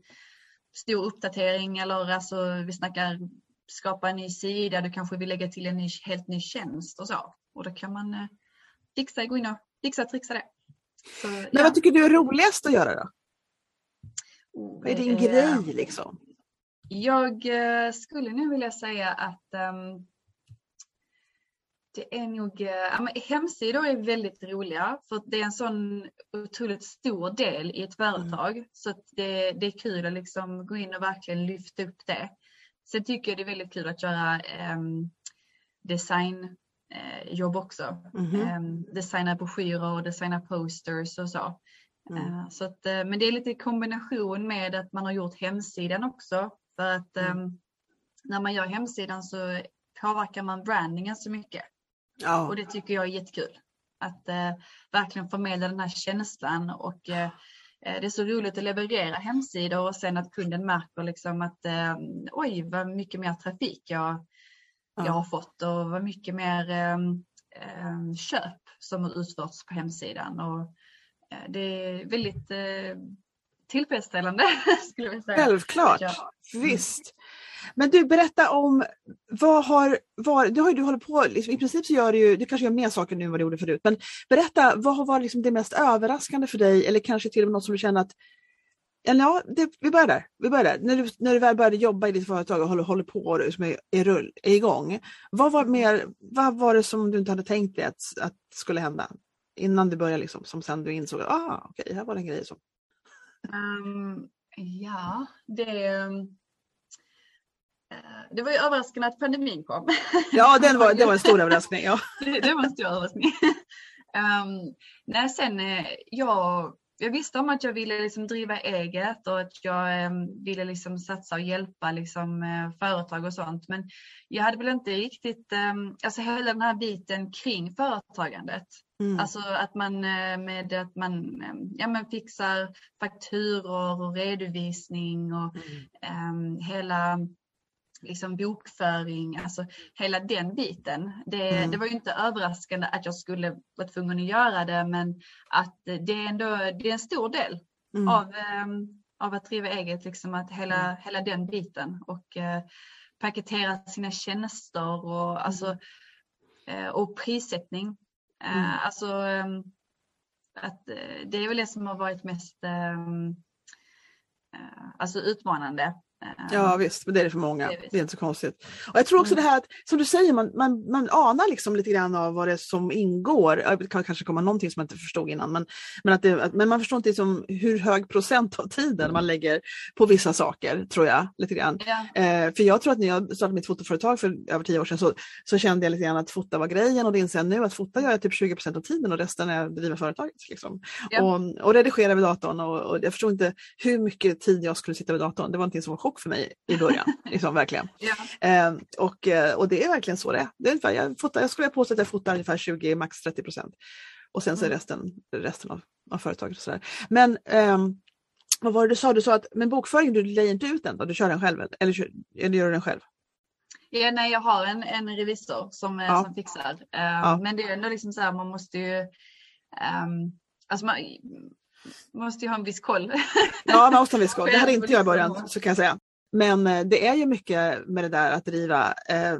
stor uppdatering eller alltså vi snackar skapa en ny sida, du kanske vill lägga till en ny, helt ny tjänst och så. Och då kan man eh, fixa, gå in och fixa och trixa det. Så, Men ja. vad tycker du är roligast att göra då? Oh, vad är din eh, grej liksom? Jag eh, skulle nu vilja säga att um, det är nog, äh, hemsidor är väldigt roliga för det är en sån otroligt stor del i ett företag. Mm. Så det, det, är kul att liksom gå in och verkligen lyfta upp det. Sen tycker jag det är väldigt kul att göra ähm, designjobb äh, också. Mm. Ähm, designa broschyrer och designa posters och så. Mm. Äh, så att, men det är lite i kombination med att man har gjort hemsidan också. För att mm. när man gör hemsidan så påverkar man brandingen så mycket. Ja. Och det tycker jag är jättekul. Att eh, verkligen förmedla den här känslan och eh, eh, det är så roligt att leverera hemsidor och sen att kunden märker liksom att eh, oj vad mycket mer trafik jag, ja. jag har fått och vad mycket mer eh, eh, köp som har utförts på hemsidan. Och, det är väldigt tillfredsställande *laughs* skulle jag säga. Självklart, visst. Men du, berätta om vad har varit, det har ju du hållit på, liksom, i princip så gör du ju, du kanske gör mer saker nu än vad du gjorde förut, men berätta, vad har varit liksom det mest överraskande för dig eller kanske till och med något som du känner att eller ja, det, vi börjar där. Vi börjar där. När, du, när du väl började jobba i ditt företag och håller, håller på och som är, är, rull, är igång. Vad var, mer, vad var det som du inte hade tänkt dig att, att skulle hända? Innan du började, liksom, som sen du insåg ah, okay, här var det en grej som... Um, ja, det, det var ju överraskande att pandemin kom. Ja, den var, det var en stor *laughs* överraskning. Ja. det, det var en stor överraskning. Um, nej, sen eh, jag, jag visste om att jag ville liksom driva eget och att jag um, ville liksom satsa och hjälpa liksom, uh, företag och sånt. Men jag hade väl inte riktigt, um, alltså hela den här biten kring företagandet. Mm. Alltså att man med att man ja, men fixar fakturor och redovisning och mm. hela liksom bokföring, alltså hela den biten. Det, mm. det var ju inte överraskande att jag skulle vara tvungen att göra det, men att det är ändå det är en stor del mm. av, um, av att driva eget, liksom att hela, mm. hela den biten och uh, paketera sina tjänster och, alltså, uh, och prissättning. Uh, alltså, um, att, eh, det är väl det som har varit mest um, alltså utmanande. Ja ehm, visst, men det är det för många. Det är, det är inte så konstigt. Och Jag tror också mm. det här att, som du säger, man, man, man anar liksom lite grann av vad det är som ingår. Det kan kanske komma någonting som man inte förstod innan, men, men, att det, men man förstår inte liksom hur hög procent av tiden man lägger på vissa saker, tror jag. lite grann. Ja. Eh, för jag tror att när jag startade mitt fotoföretag för över tio år sedan så, så kände jag lite grann att fota var grejen och det inser jag nu att fota gör jag typ 20 procent av tiden och resten är att driva företaget. Liksom. Ja. Och, och redigera vid datorn och, och jag förstod inte hur mycket tid jag skulle sitta vid datorn. Det var någonting som var chock för mig i början. *laughs* liksom, verkligen. Ja. Eh, och, eh, och det är verkligen så det är. det är ungefär, jag, fotar, jag skulle påstå att jag fotar ungefär 20, max 30 procent. Och sen så är mm. resten, resten av, av företaget. Och så där. Men eh, vad var det du sa? Du sa att men bokföringen, du lejer inte ut den då? Du kör den själv eller, eller gör du den själv? Ja, nej, jag har en, en revisor som, ja. som fixar. Um, ja. Men det är ändå liksom så här, man måste ju um, alltså man, man måste ju ha en viss koll. Ja, man måste ha en viss koll. *laughs* Det hade inte jag i början, så kan jag säga. Men eh, det är ju mycket med det där att driva eh,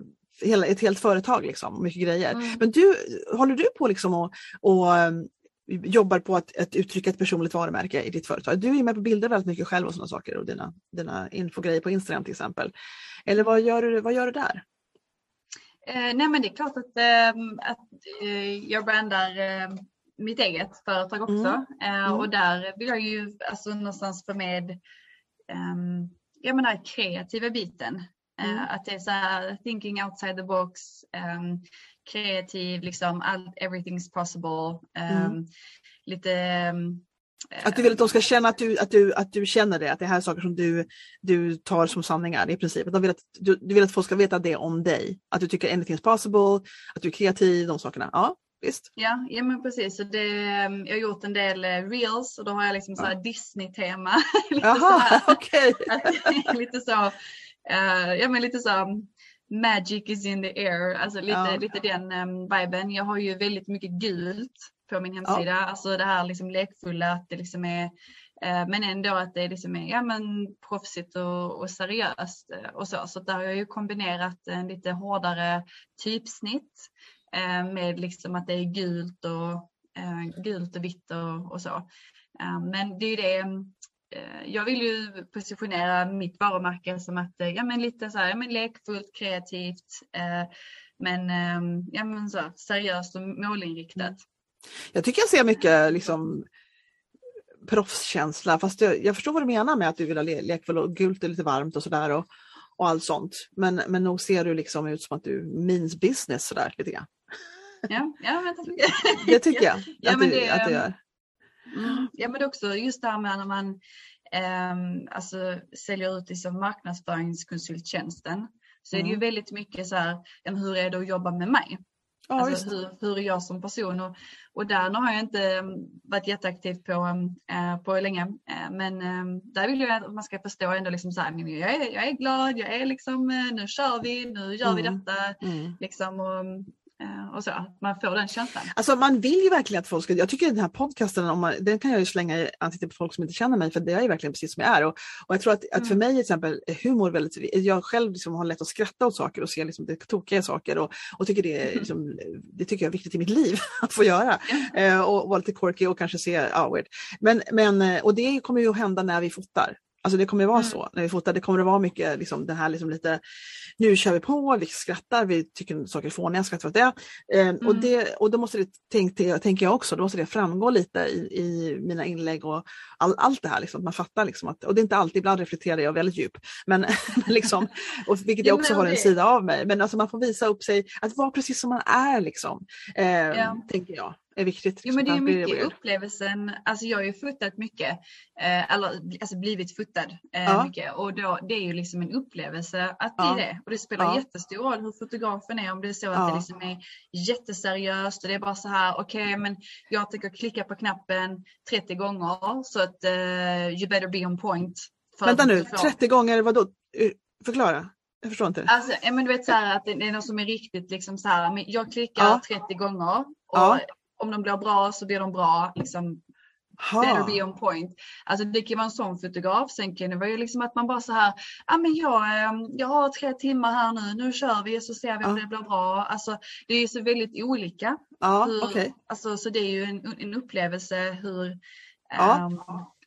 ett helt företag, liksom, mycket grejer. Mm. Men du, håller du på liksom och, och um, jobbar på att, att, uttrycka ett personligt varumärke i ditt företag? Du är med på bilder väldigt mycket själv och sådana saker och dina, dina infogrejer på Instagram till exempel. Eller vad gör du, vad gör du där? Eh, nej men det är klart att, eh, att eh, jag brandar ehm, mitt eget företag också. Mm. Eh, mm. Och där vill jag ju alltså, någonstans få med um, jag menar kreativa biten. Eh, mm. Uh, att det är så här, thinking outside the box, um, kreativ, liksom all, everything's possible. Um, mm. Lite um, att du vill att de ska känna att du, att du, att du känner det, att det här är saker som du, du tar som sanningar i princip. Att vill att, du, du vill att folk ska veta det om dig. Att du tycker anything's possible, att du är kreativ, de sakerna. Ja, visst. Ja, ja men precis. Så det, jag har gjort en del eh, reels och då har jag liksom så Disney-tema. Jaha, okej. Okay. lite så, uh, *laughs* *laughs* ja men lite så magic is in the air, alltså lite, ja. lite den um, viben. Jag har ju väldigt mycket gult på min hemsida, ja. alltså det här liksom lekfulla, att det liksom är Eh, men ändå att det liksom är ja, men proffsigt och, och seriöst och så. Så där har jag ju kombinerat en lite hårdare typsnitt Eh, med liksom att det är gult och, eh, gult och vitt och, och så. Eh, men det är ju det jag vill ju positionera mitt varumärke som att, ja men lite så här, ja, men lekfullt, kreativt, men, ja, men så, seriöst och målinriktat. Jag tycker jag ser mycket liksom proffskänsla. Fast jag, jag, förstår vad du menar med att du vill ha le lekfull och gult är lite varmt och sådär och, och allt sånt. Men, men nog ser du liksom ut som att du means business sådär lite grann. Ja, ja men *laughs* det tycker jag ja, att, du, det, att du gör. Mm, ja men också just det här med när man eh, alltså, säljer ut liksom marknadsföringskonsulttjänsten så mm. är det ju mm. väldigt mycket så här, hur är det att jobba med mig? Ja, alltså hur, hur är jag som person? Och, och där har jag inte mm, varit jätteaktiv på, äh, på länge. Äh, men äh, där vill jag att man ska förstå ändå liksom så här, jag är, jag är glad, jag är liksom, nu kör vi, nu gör mm. vi detta. Mm. Liksom, och, Eh, och så, att man får den känslan. Alltså man vill ju verkligen att folk ska, jag tycker den här podcasten, om man, den kan jag ju slänga i ansiktet på folk som inte känner mig för det är ju verkligen precis som jag är. Och, och jag tror att, att för mm. mig till exempel humor väldigt, jag själv liksom har lätt att skratta åt saker och se liksom det tokiga saker och, och tycker det, mm. liksom, det tycker jag är viktigt i mitt liv *laughs* att få göra. Mm. Eh, och vara lite quirky och kanske se, weird. Men, men, eh, och det kommer ju att hända när vi fotar. Alltså det kommer att vara mm. så när vi fotar. Det kommer att vara mycket liksom, det här liksom lite, nu kör vi på, vi skrattar, vi tycker saker är fåniga, skrattar åt det. Eh, mm. och det. Och då måste det, tänk, tänker jag också, då måste det framgå lite i, i mina inlägg och all, allt det här. Liksom, man fattar liksom att, och det är inte alltid, ibland reflekterar jag väldigt djup, *laughs* men liksom, och vilket jag också har en sida av mig. Men alltså man får visa upp sig, att vara precis som man är liksom, eh, ja. tänker jag är viktigt. Jo, men det är mycket upplevelsen. Alltså jag har ju fotat mycket, eh, eller alltså blivit fotad eh, ja. mycket och då, det är ju liksom en upplevelse att ja. det är det. Och det spelar ja. jättestor roll hur fotografen är, om det är så att det liksom är jätteseriöst och det är bara så här, okej okay, men jag tänker klicka på knappen 30 gånger så att uh, you better be on point. Vänta nu, 30 gånger, vadå? Förklara. Jag förstår inte. Alltså, men du vet så här att det är något som är riktigt liksom så här, jag klickar 30 gånger och om de blir bra så blir de bra. Liksom, better be on point. Alltså det kan vara en sån fotograf. Sen kan det vara ju liksom att man bara så här, ja ah, men jag, ehm, jag har tre timmar här nu, nu kör vi så ser vi om ja. det blir bra. Alltså det är ju så väldigt olika. Ja, hur, okay. alltså, så det är ju en, en upplevelse hur ja. um,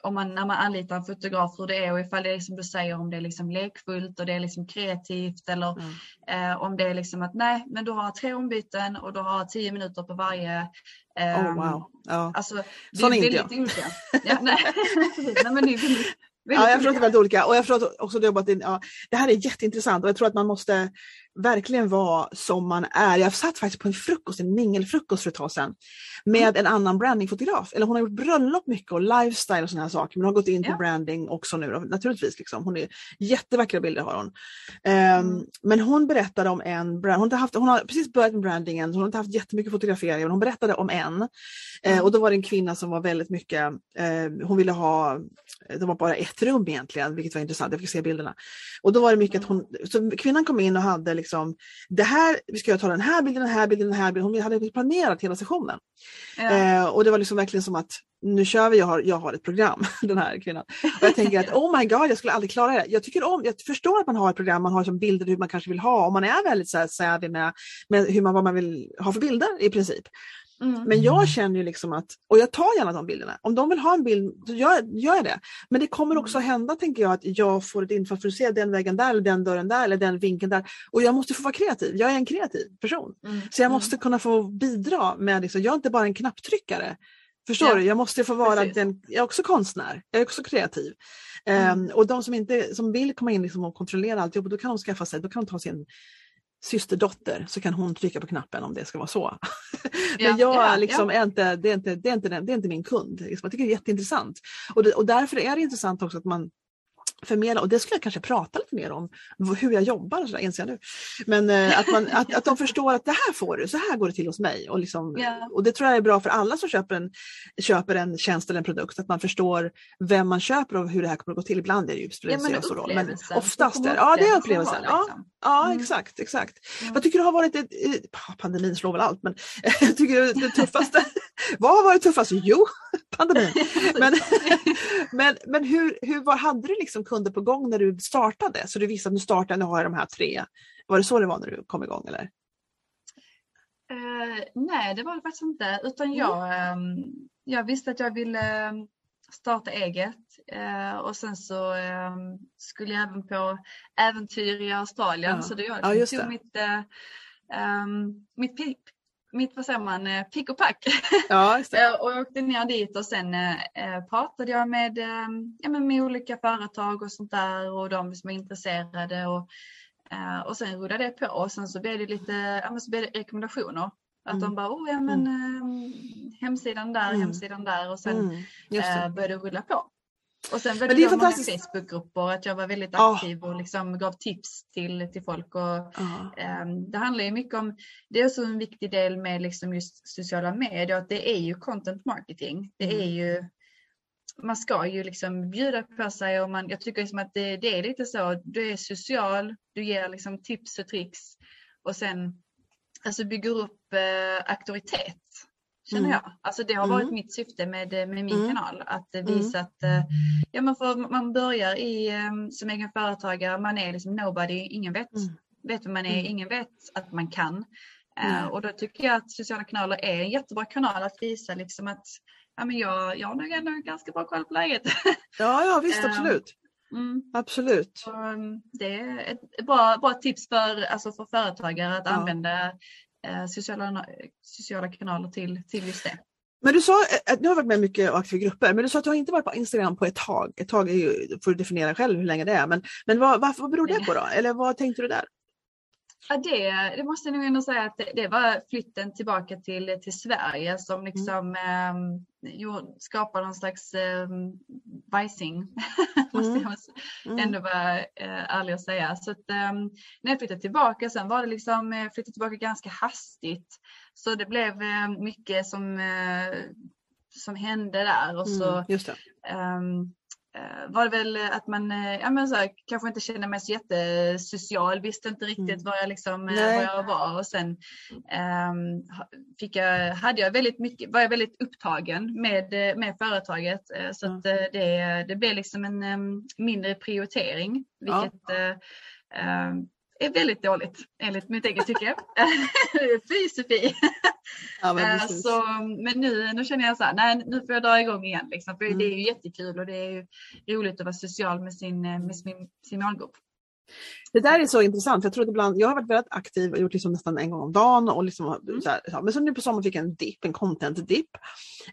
om man, när man anlitar en fotograf hur det är och ifall det är som du säger om det är liksom lekfullt och det är liksom kreativt eller mm. eh, om det är liksom att nej men du har tre ombyten och du har tio minuter på varje. Eh, oh, wow. ja. Alltså, det Sån är inte jag. olika. Ja, nej. *laughs* nej, men det är väldigt, ja, jag förstår att det är väldigt olika och jag förstår också jobbat in, ja, det här är jätteintressant och jag tror att man måste verkligen vara som man är. Jag satt faktiskt på en frukost, en mingelfrukost för ett tag sedan med mm. en annan brandingfotograf. Eller hon har gjort bröllop mycket och lifestyle och sådana här saker men hon har gått in på ja. branding också nu naturligtvis. Liksom. Hon är jättevackra bilder har hon. Um, mm. Men hon berättade om en, brand, hon, har haft, hon har precis börjat med brandingen, hon har inte haft jättemycket fotografering men hon berättade om en. Mm. Uh, och då var det en kvinna som var väldigt mycket, uh, hon ville ha, det var bara ett rum egentligen vilket var intressant, jag fick se bilderna. Och då var det mycket att hon, så kvinnan kom in och hade liksom, det här, vi ska ta den här bilden, den här bilden, den här bilden. Hon hade planerat hela sessionen. Ja. Eh, och det var liksom verkligen som att nu kör vi, jag har, jag har ett program, *laughs* den här kvinnan. Och jag tänker att oh my god, jag skulle aldrig klara det. Jag tycker om, jag förstår att man har ett program, man har som bilder hur man kanske vill ha, och man är väldigt så här savvy med, med hur man, vad man vill ha för bilder i princip. Mm. Men jag känner ju liksom att, och jag tar gärna de bilderna. Om de vill ha en bild, så gör, gör jag det. Men det kommer också mm. hända, tänker jag, att jag får ett infall för att se den vägen där, eller den dörren där, eller den vinkeln där. Och jag måste få vara kreativ. Jag är en kreativ person. Mm. Så jag måste kunna få bidra med, liksom, jag är inte bara en knapptryckare. Förstår ja. du? Jag måste få vara den, jag är också konstnär, jag är också kreativ. Mm. Um, och de som, inte, som vill komma in liksom och kontrollera alltihop, då kan de skaffa sig, då kan de ta sin systerdotter så kan hon trycka på knappen om det ska vara så. Ja, *laughs* Men jag ja, liksom ja. Är inte, det, är inte, det, är inte, det är inte min kund. Jag tycker det är jätteintressant. Och, det, och därför är det intressant också att man förmedla, och det skulle jag kanske prata lite mer om, hur jag jobbar, och så där, inser jag nu. Men eh, att, man, att, att de *laughs* förstår att det här får du, så här går det till hos mig. Och, liksom, yeah. och det tror jag är bra för alla som köper en, köper en tjänst eller en produkt, att man förstår vem man köper och hur det här kommer att gå till. Ibland är det ju ja, roll, men oftast är ja, det är upplevelsen. Ja, liksom. ja mm. exakt. exakt. Mm. Vad tycker du har varit, ett, pandemin slår väl allt, men *laughs* tycker det, det tuffaste *laughs* Vad har varit tuffast? Jo, *laughs* pandemin. *laughs* Men, *laughs* men, men hur, hur var, hade du liksom kunder på gång när du startade? Så du visste att nu startar, nu har jag de här tre. Var det så det var när du kom igång eller? Uh, nej, det var det faktiskt inte. Utan mm. jag, um, jag visste att jag ville ehm, starta eget uh, och sen så um, skulle jag även på äventyr i Australien. Ja. Så det jag ja, tog mitt, uh, mitt mitt, vad säger man, pick och pack. *laughs* Ja, *laughs* och jag åkte ner dit och sen eh, pratade jag med, eh, ja, med olika företag och sånt där och de som är intresserade och och sen rullade det på och sen så blev det lite ja, så blev det rekommendationer. Att mm. de bara, oh ja men uh, hemsidan där, mm. hemsidan där och sen mm. började det rulla på. Och sen var det, det många Facebookgrupper, att jag var väldigt aktiv oh. och liksom gav tips till, till folk. Och, oh. um, det handlar ju mycket om, det är också en viktig del med liksom just sociala medier, att det är ju content marketing. Det är mm. ju man ska ju liksom bjuda på sig och man, jag tycker liksom att det, det, är lite så, du är social, du ger liksom tips och tricks och sen alltså bygger upp eh, auktoritet. Känner mm. jag. Alltså det har varit mm. mitt syfte med, med min mm. kanal. Att mm. visa att eh, ja, man, får, man börjar i, eh, som egen företagare, man är liksom nobody, ingen vet, mm. vet vem man är, ingen vet att man kan. Uh, och då tycker jag att sociala kanaler är en jättebra kanal att visa liksom att ja, men jag, jag har nog ändå ganska bra koll på läget. Ja, ja *laughs* visst ehm, absolut. Mm. Absolut. Så, um, det är ett bra, bra tips för, alltså för företagare att ja. använda eh, sociala, sociala kanaler till, till just det. Men du sa, att eh, nu har varit med mycket och aktiva grupper, men du sa att du har inte varit på Instagram på ett tag. Ett tag är ju, får du definiera själv hur länge det är, men, men vad, vad, vad beror det på då? Eller vad tänkte du där? Ja, det, det måste jag nog ändå säga att det, det, var flytten tillbaka till, till Sverige som mm. liksom mm. eh, skapade någon slags eh, bajsing. *laughs* måste mm. jag mm. ändå vara eh, ärlig och säga. Så att, eh, när jag flyttade tillbaka sen var det liksom, eh, flyttade tillbaka ganska hastigt. Så det blev eh, mycket som, eh, som hände där och så um, Eh, var det väl att man eh, ja, men så här, kanske inte kände mig så jättesocial, visste inte riktigt mm. var, jag liksom, eh, var jag var. Och sen um, fick jag, hade jag väldigt mycket, var jag väldigt upptagen med, med företaget. Så mm. att det, det blev liksom en um, mindre prioritering. Vilket ja. um, är väldigt dåligt enligt mitt eget tycke. *laughs* Fy Sofie! Ja, men, eh, så, men nu, nu känner jag så här, nej nu får jag dra igång igen. Liksom, för mm. Det är ju jättekul och det är ju roligt att vara social med sin, med sin, sin målgrupp. Det där är så intressant, jag tror att ibland, jag har varit väldigt aktiv och gjort liksom nästan en gång om dagen och liksom, mm. så här, men så nu på sommaren fick jag en dipp, en content-dipp.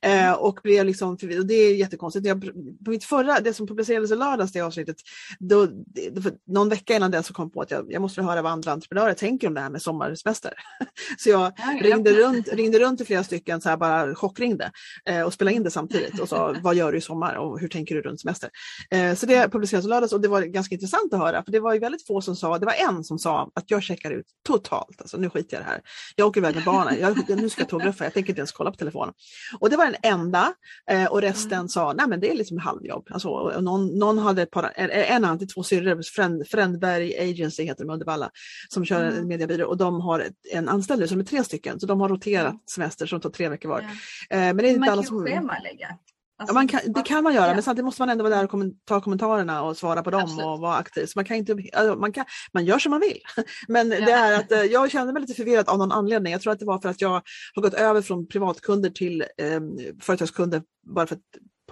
Eh, och blev liksom, och det är jättekonstigt. Jag, på mitt förra, det som publicerades i lördags, det avsnittet, då, det, någon vecka innan det så kom på att jag, jag måste höra vad andra entreprenörer tänker om det här med sommarsemester. *laughs* så jag ja, ringde, ja. runt, ringde runt till flera stycken, så här, bara chockringde eh, och spelade in det samtidigt och sa *laughs* vad gör du i sommar och hur tänker du runt semester? Eh, så det publicerades i lördags och det var ganska intressant att höra, för det var ju väldigt få som sa, det var en som sa att jag checkar ut totalt, alltså nu skiter jag i det här. Jag åker iväg med barnen, jag, nu ska jag tågluffa, jag tänker inte ens kolla på telefonen. Och det var den enda eh, och resten mm. sa, nej men det är liksom halvjobb. Alltså, någon, någon hade ett par, en annan till två syrror, Fränd, Frändberg Agency heter de Uddevalla, som kör mm. en mediebyrå och de har en anställd som är tre stycken, så de har roterat mm. semester som tar tre veckor var. Ja. Eh, men det är inte alla som... schemalägga. Alltså, ja, man kan, det kan man göra, ja. men samtidigt måste man ändå vara där och ta kommentarerna och svara på dem Absolut. och vara aktiv. Så man, kan inte, alltså, man, kan, man gör som man vill. *laughs* Men ja. det är att eh, jag kände mig lite förvirrad av någon anledning. Jag tror att det var för att jag har gått över från privatkunder till eh, företagskunder bara för att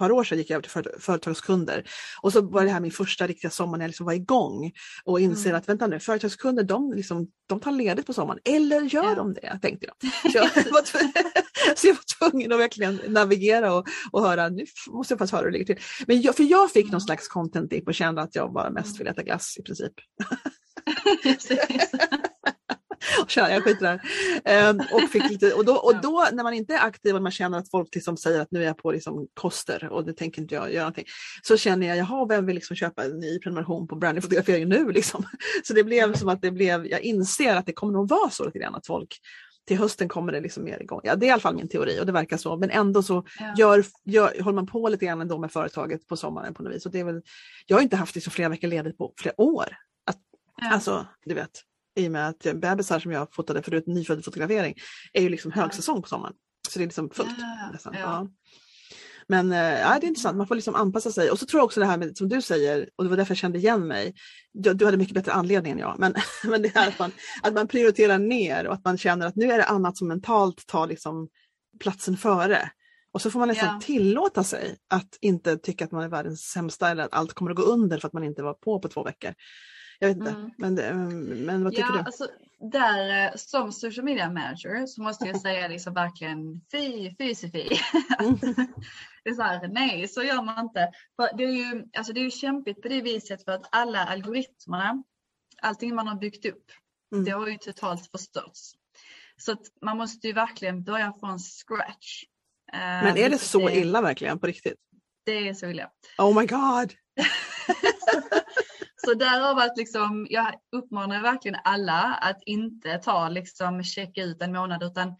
par år sedan gick jag över till företagskunder. Och så var det här min första riktiga sommar när jag liksom var igång och inser mm. att vänta nu, företagskunder de, liksom, de tar ledigt på sommaren. Eller gör ja. de det? tänkte jag. *laughs* Så jag, var *laughs* så jag var tvungen att verkligen navigera och, och höra, nu måste jag faktiskt höra hur det ligger till. Men jag, för jag fick någon slags content dip och kände att jag bara mest ville äta glass i princip. *laughs* *laughs* Tja, jag skiter där. Ehm, och, fick lite, och, då, och då när man inte är aktiv och man känner att folk liksom säger att nu är jag på liksom koster och det tänker inte jag göra någonting. Så känner jag, jaha, vem vill liksom köpa en ny prenumeration på brandingfotografering nu? Liksom. *laughs* Så det blev som att det blev, jag inser att det kommer nog vara så lite grann att folk till hösten kommer det liksom mer igång. Ja, det är i alla fall min teori och det verkar så. Men ändå så ja. gör, gör, håller man på lite grann ändå med företaget på sommaren på något vis. Och det är väl, jag har inte haft liksom flera veckor ledigt på flera år. Att, ja. Alltså, du vet, i och med att bebisar som jag fotade förut, nyfödd fotografering, är ju liksom högsäsong på sommaren. Så det är liksom fullt. Ja, ja. Men äh, ja, det är intressant, man får liksom anpassa sig. Och så tror jag också det här med, som du säger, och det var därför jag kände igen mig, du, du hade mycket bättre anledning än jag, men, *laughs* men det är att man, att man prioriterar ner och att man känner att nu är det annat som mentalt tar liksom platsen före. Och så får man nästan yeah. tillåta sig att inte tycka att man är världens sämsta eller att allt kommer att gå under för att man inte var på på två veckor. Jag vet inte, mm. men, men vad tycker ja, du? Alltså, där, eh, som social media manager så måste jag säga liksom verkligen fy, fy, fy. Mm. *laughs* det är så här, nej så gör man inte. För det, är ju, alltså det är ju kämpigt på det viset för att alla algoritmerna, allting man har byggt upp, mm. det har ju totalt förstörts. Så man måste ju verkligen börja från scratch. Men är det så illa verkligen på riktigt? Det är så illa. Oh my god! *laughs* så därav att liksom, jag uppmanar verkligen alla att inte ta liksom checka ut en månad utan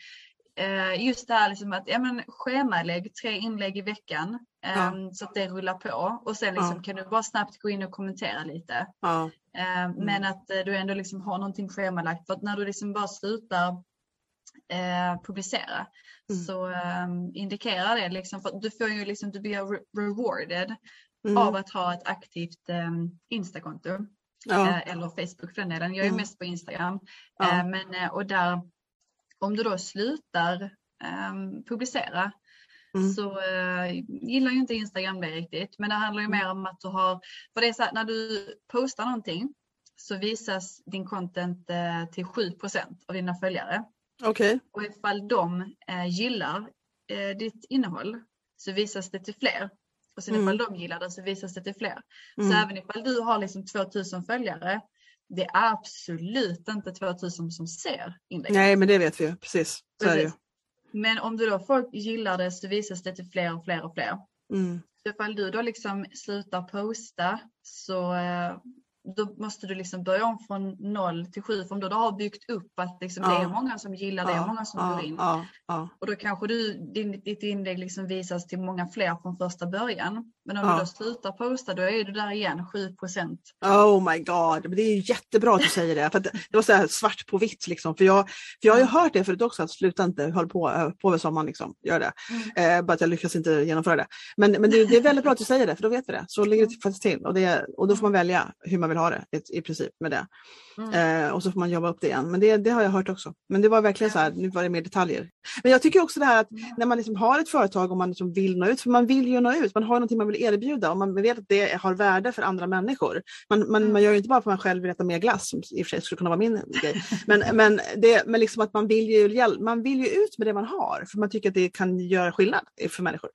eh, just det här liksom att ja, men, schemalägg tre inlägg i veckan eh, ja. så att det rullar på och sen liksom, ja. kan du bara snabbt gå in och kommentera lite. Ja. Eh, mm. Men att eh, du ändå liksom har någonting schemalagt för att när du liksom bara slutar eh, publicera mm. så um, indikerar det liksom för du får ju liksom, du blir re rewarded mm. av att ha ett aktivt um, Instakonto. Ja. Eh, eller Facebook för den delen. Jag är mm. mest på Instagram. Ja. Eh, men, eh, och där, om du då slutar um, publicera Mm. så uh, gillar ju inte Instagram det riktigt. Men det handlar ju mm. mer om att du har, för det är så här, när du postar någonting så visas din content uh, till 7% av dina följare. Okay. Och ifall de eh, gillar eh, ditt innehåll så visas det till fler. Och sen mm. ifall de gillar det så visas det till fler. Mm. Så även ifall du har liksom 2000 följare, det är absolut inte 2000 som ser inlägget. Nej, men det vet vi ju. Precis. Så Precis. Men om du då folk gillar det så visas det till fler och fler och fler. Mm. Så ifall du då liksom slutar posta så eh, då måste du liksom börja om från noll till sju. För om du då har byggt upp att liksom ja. det är många som gillar det, ja. många som går in. Och då kanske du, din, ditt inlägg liksom visas till många fler från första början. Men om du då slutar posta då är du där igen 7 procent. Oh my god, men det är jättebra att du säger det. För det var så här svart på vitt liksom. För jag, för jag har ju hört det förut också att sluta inte, höll på, på över sommaren liksom. Gör det. Mm. Eh, bara att jag lyckas inte genomföra det. Men, men det, det, är väldigt bra att du säger det för då vet vi det. Så ligger det faktiskt till. Och, det, och då får man välja hur man vill ha det i, i princip med det. Mm. Eh, och så får man jobba upp det igen. Men det, det har jag hört också. Men det var verkligen så här, nu var det mer detaljer. Men jag tycker också det här att mm. när man liksom har ett företag och man liksom vill nå ut, för man vill ju nå ut, man har någonting man vill erbjuda och man vet att det har värde för andra människor. Man, man, mm. man gör ju inte bara för att man själv vill äta mer glass, som i och för sig skulle kunna vara min grej. Men, men, det, men liksom att man vill, ju, man vill ju ut med det man har, för man tycker att det kan göra skillnad för människor.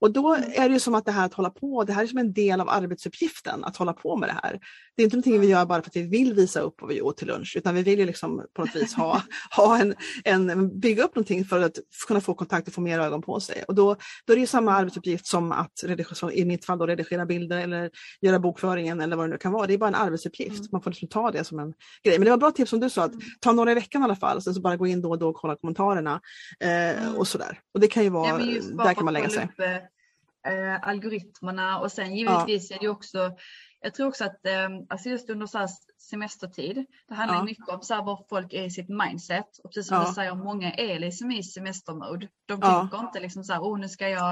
Och då mm. är det ju som att det här att hålla på, det här är som en del av arbetsuppgiften, att hålla på med det här. Det är inte någonting vi gör bara för att vi vill visa upp vad vi åt till lunch, utan vi vill ju liksom på något vis ha, *laughs* ha en, en, bygga upp någonting för att kunna få kontakt och få mer ögon på sig. Och då, då är det ju samma arbetsuppgift som att redigera, i mitt fall då, redigera bilder eller göra bokföringen eller vad det nu kan vara. Det är bara en arbetsuppgift. Mm. Man får liksom ta det som en grej. Men det var bra tips som du sa, att mm. ta några i veckan i alla fall, sen så bara gå in då och då och kolla kommentarerna eh, mm. och sådär. Och det kan ju vara, ja, där kan man lägga sig. Upp, eh, algoritmerna och sen givetvis ja. är det också jag tror också att eh, alltså just under så semestertid, det handlar ja. mycket om så här var folk är i sitt mindset. Och precis som ja. du säger, många är liksom i semestermode. De ja. tänker inte liksom så här, oh, nu ska jag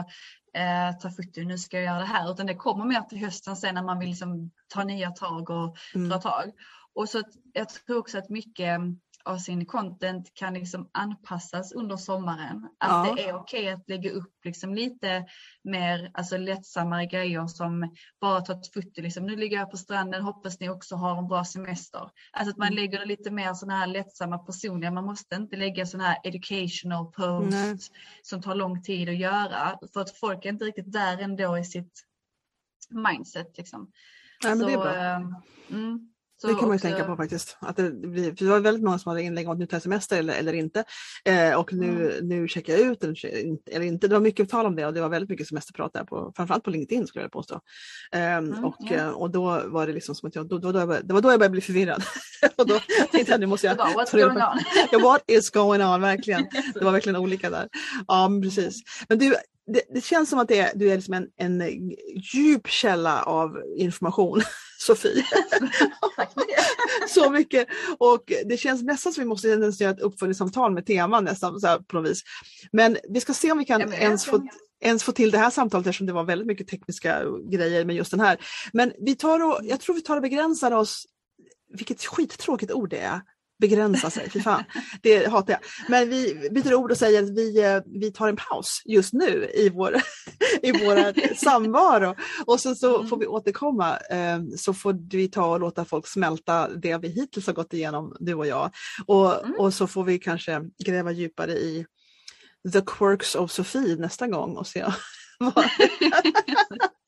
eh, ta foto, nu ska jag göra det här. Utan det kommer mer till hösten sen när man vill liksom ta nya tag och mm. dra tag. Och så jag tror också att mycket av sin content kan liksom anpassas under sommaren. Att ja. det är okej okay att lägga upp liksom lite mer alltså lättsammare grejer som bara ta ett foto. Liksom. Nu ligger jag på stranden, hoppas ni också har en bra semester. Alltså att man mm. lägger lite mer sådana här lättsamma personliga. Man måste inte lägga sådana här educational posts Nej. som tar lång tid att göra. För att folk är inte riktigt där ändå i sitt mindset. Liksom. Nej, men Så, det är bra. Äh, mm. Så det kan man ju också... tänka på faktiskt. Att det, blir, för det var väldigt många som hade inlägg om att nu tar jag semester eller, eller inte. Eh, och nu, mm. nu checkar jag ut eller, eller, inte. Det var mycket tal om det och det var väldigt mycket semesterprat där, på, framförallt på LinkedIn skulle jag påstå. Eh, mm, och. Eh, och då var det liksom som att jag, då, då, då, då det var då jag började bli förvirrad. *laughs* och då tänkte jag nu måste jag... *laughs* What's going on? ja, what is going on, verkligen. *laughs* Det var verkligen olika där. Ja, precis. Men du, det, det, känns som att det är, du är liksom en, en djup källa av information, *laughs* Sofie. *laughs* *laughs* så mycket. Och det känns nästan som vi måste göra ett uppföljningssamtal med teman nästan så här, på något vis. Men vi ska se om vi kan ja, ens få ens få till det här samtalet eftersom det var väldigt mycket tekniska grejer med just den här. Men vi tar och, jag tror vi tar och begränsar oss, vilket skittråkigt ord det är, begränsa sig, fy fan. Det hatar jag. Men vi byter ord och säger att vi, eh, vi tar en paus just nu i vår, *laughs* i vår samvaro. Och sen så mm. får vi återkomma eh, så får vi ta och låta folk smälta det vi hittills har gått igenom, du och jag. Och, mm. och så får vi kanske gräva djupare i the quirks of Sofie nästa gång och se *laughs* vad *laughs*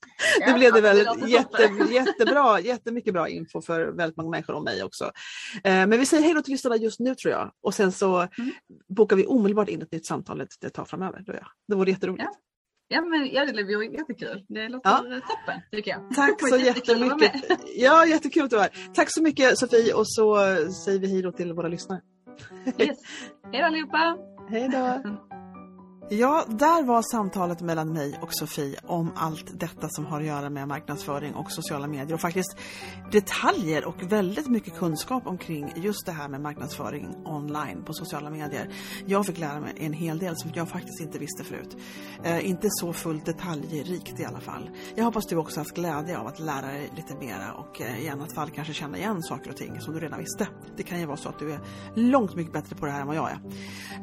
det blev det väl jätte, jättebra, jättemycket bra info för väldigt många människor om mig också. Eh, men vi säger hej då till lyssnarna just nu tror jag och sen så mm. bokar vi omedelbart in ett nytt samtal ett tag framöver. Då ja. Det vore jätteroligt. Ja. Ja, men, ja, det blev jättekul. Det låter ja. toppen tycker jag. Tack så jättemycket. *laughs* Ja, jättekul att du var. Tack så mycket Sofie och så säger vi hej då till våra lyssnare. Yes. Hej då allihopa! Hej då! *laughs* Ja, där var samtalet mellan mig och Sofie om allt detta som har att göra med marknadsföring och sociala medier och faktiskt detaljer och väldigt mycket kunskap omkring just det här med marknadsföring online på sociala medier. Jag fick lära mig en hel del som jag faktiskt inte visste förut. Eh, inte så fullt detaljrikt i alla fall. Jag hoppas du också haft glädje av att lära dig lite mera och eh, i annat fall kanske känna igen saker och ting som du redan visste. Det kan ju vara så att du är långt mycket bättre på det här än vad jag är.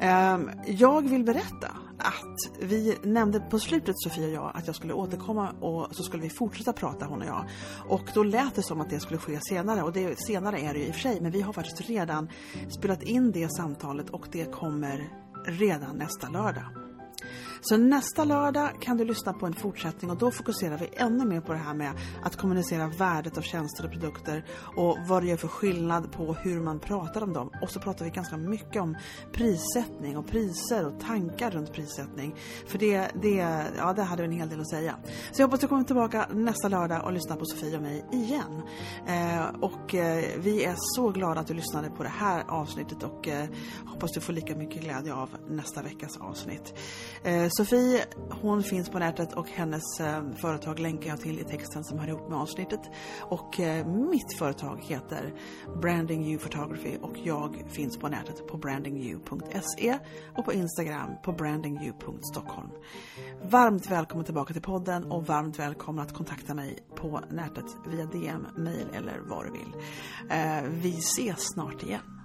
Eh, jag vill berätta att vi nämnde på slutet, Sofia och jag, att jag skulle återkomma och så skulle vi fortsätta prata hon och jag. Och då lät det som att det skulle ske senare och det, senare är det ju i och för sig, men vi har faktiskt redan spelat in det samtalet och det kommer redan nästa lördag. Så nästa lördag kan du lyssna på en fortsättning och då fokuserar vi ännu mer på det här med att kommunicera värdet av tjänster och produkter och vad det gör för skillnad på hur man pratar om dem. Och så pratar vi ganska mycket om prissättning och priser och tankar runt prissättning. För det, det, ja, det hade vi en hel del att säga. Så jag hoppas du kommer tillbaka nästa lördag och lyssnar på Sofie och mig igen. Eh, och eh, vi är så glada att du lyssnade på det här avsnittet och eh, hoppas du får lika mycket glädje av nästa veckas avsnitt. Eh, Eh, Sofie, hon finns på nätet och hennes eh, företag länkar jag till i texten som hör ihop med avsnittet. Och eh, mitt företag heter Branding You Photography och jag finns på nätet på brandingyou.se och på Instagram på brandingyou.stockholm. Varmt välkommen tillbaka till podden och varmt välkommen att kontakta mig på nätet via DM, mail eller vad du vill. Eh, vi ses snart igen.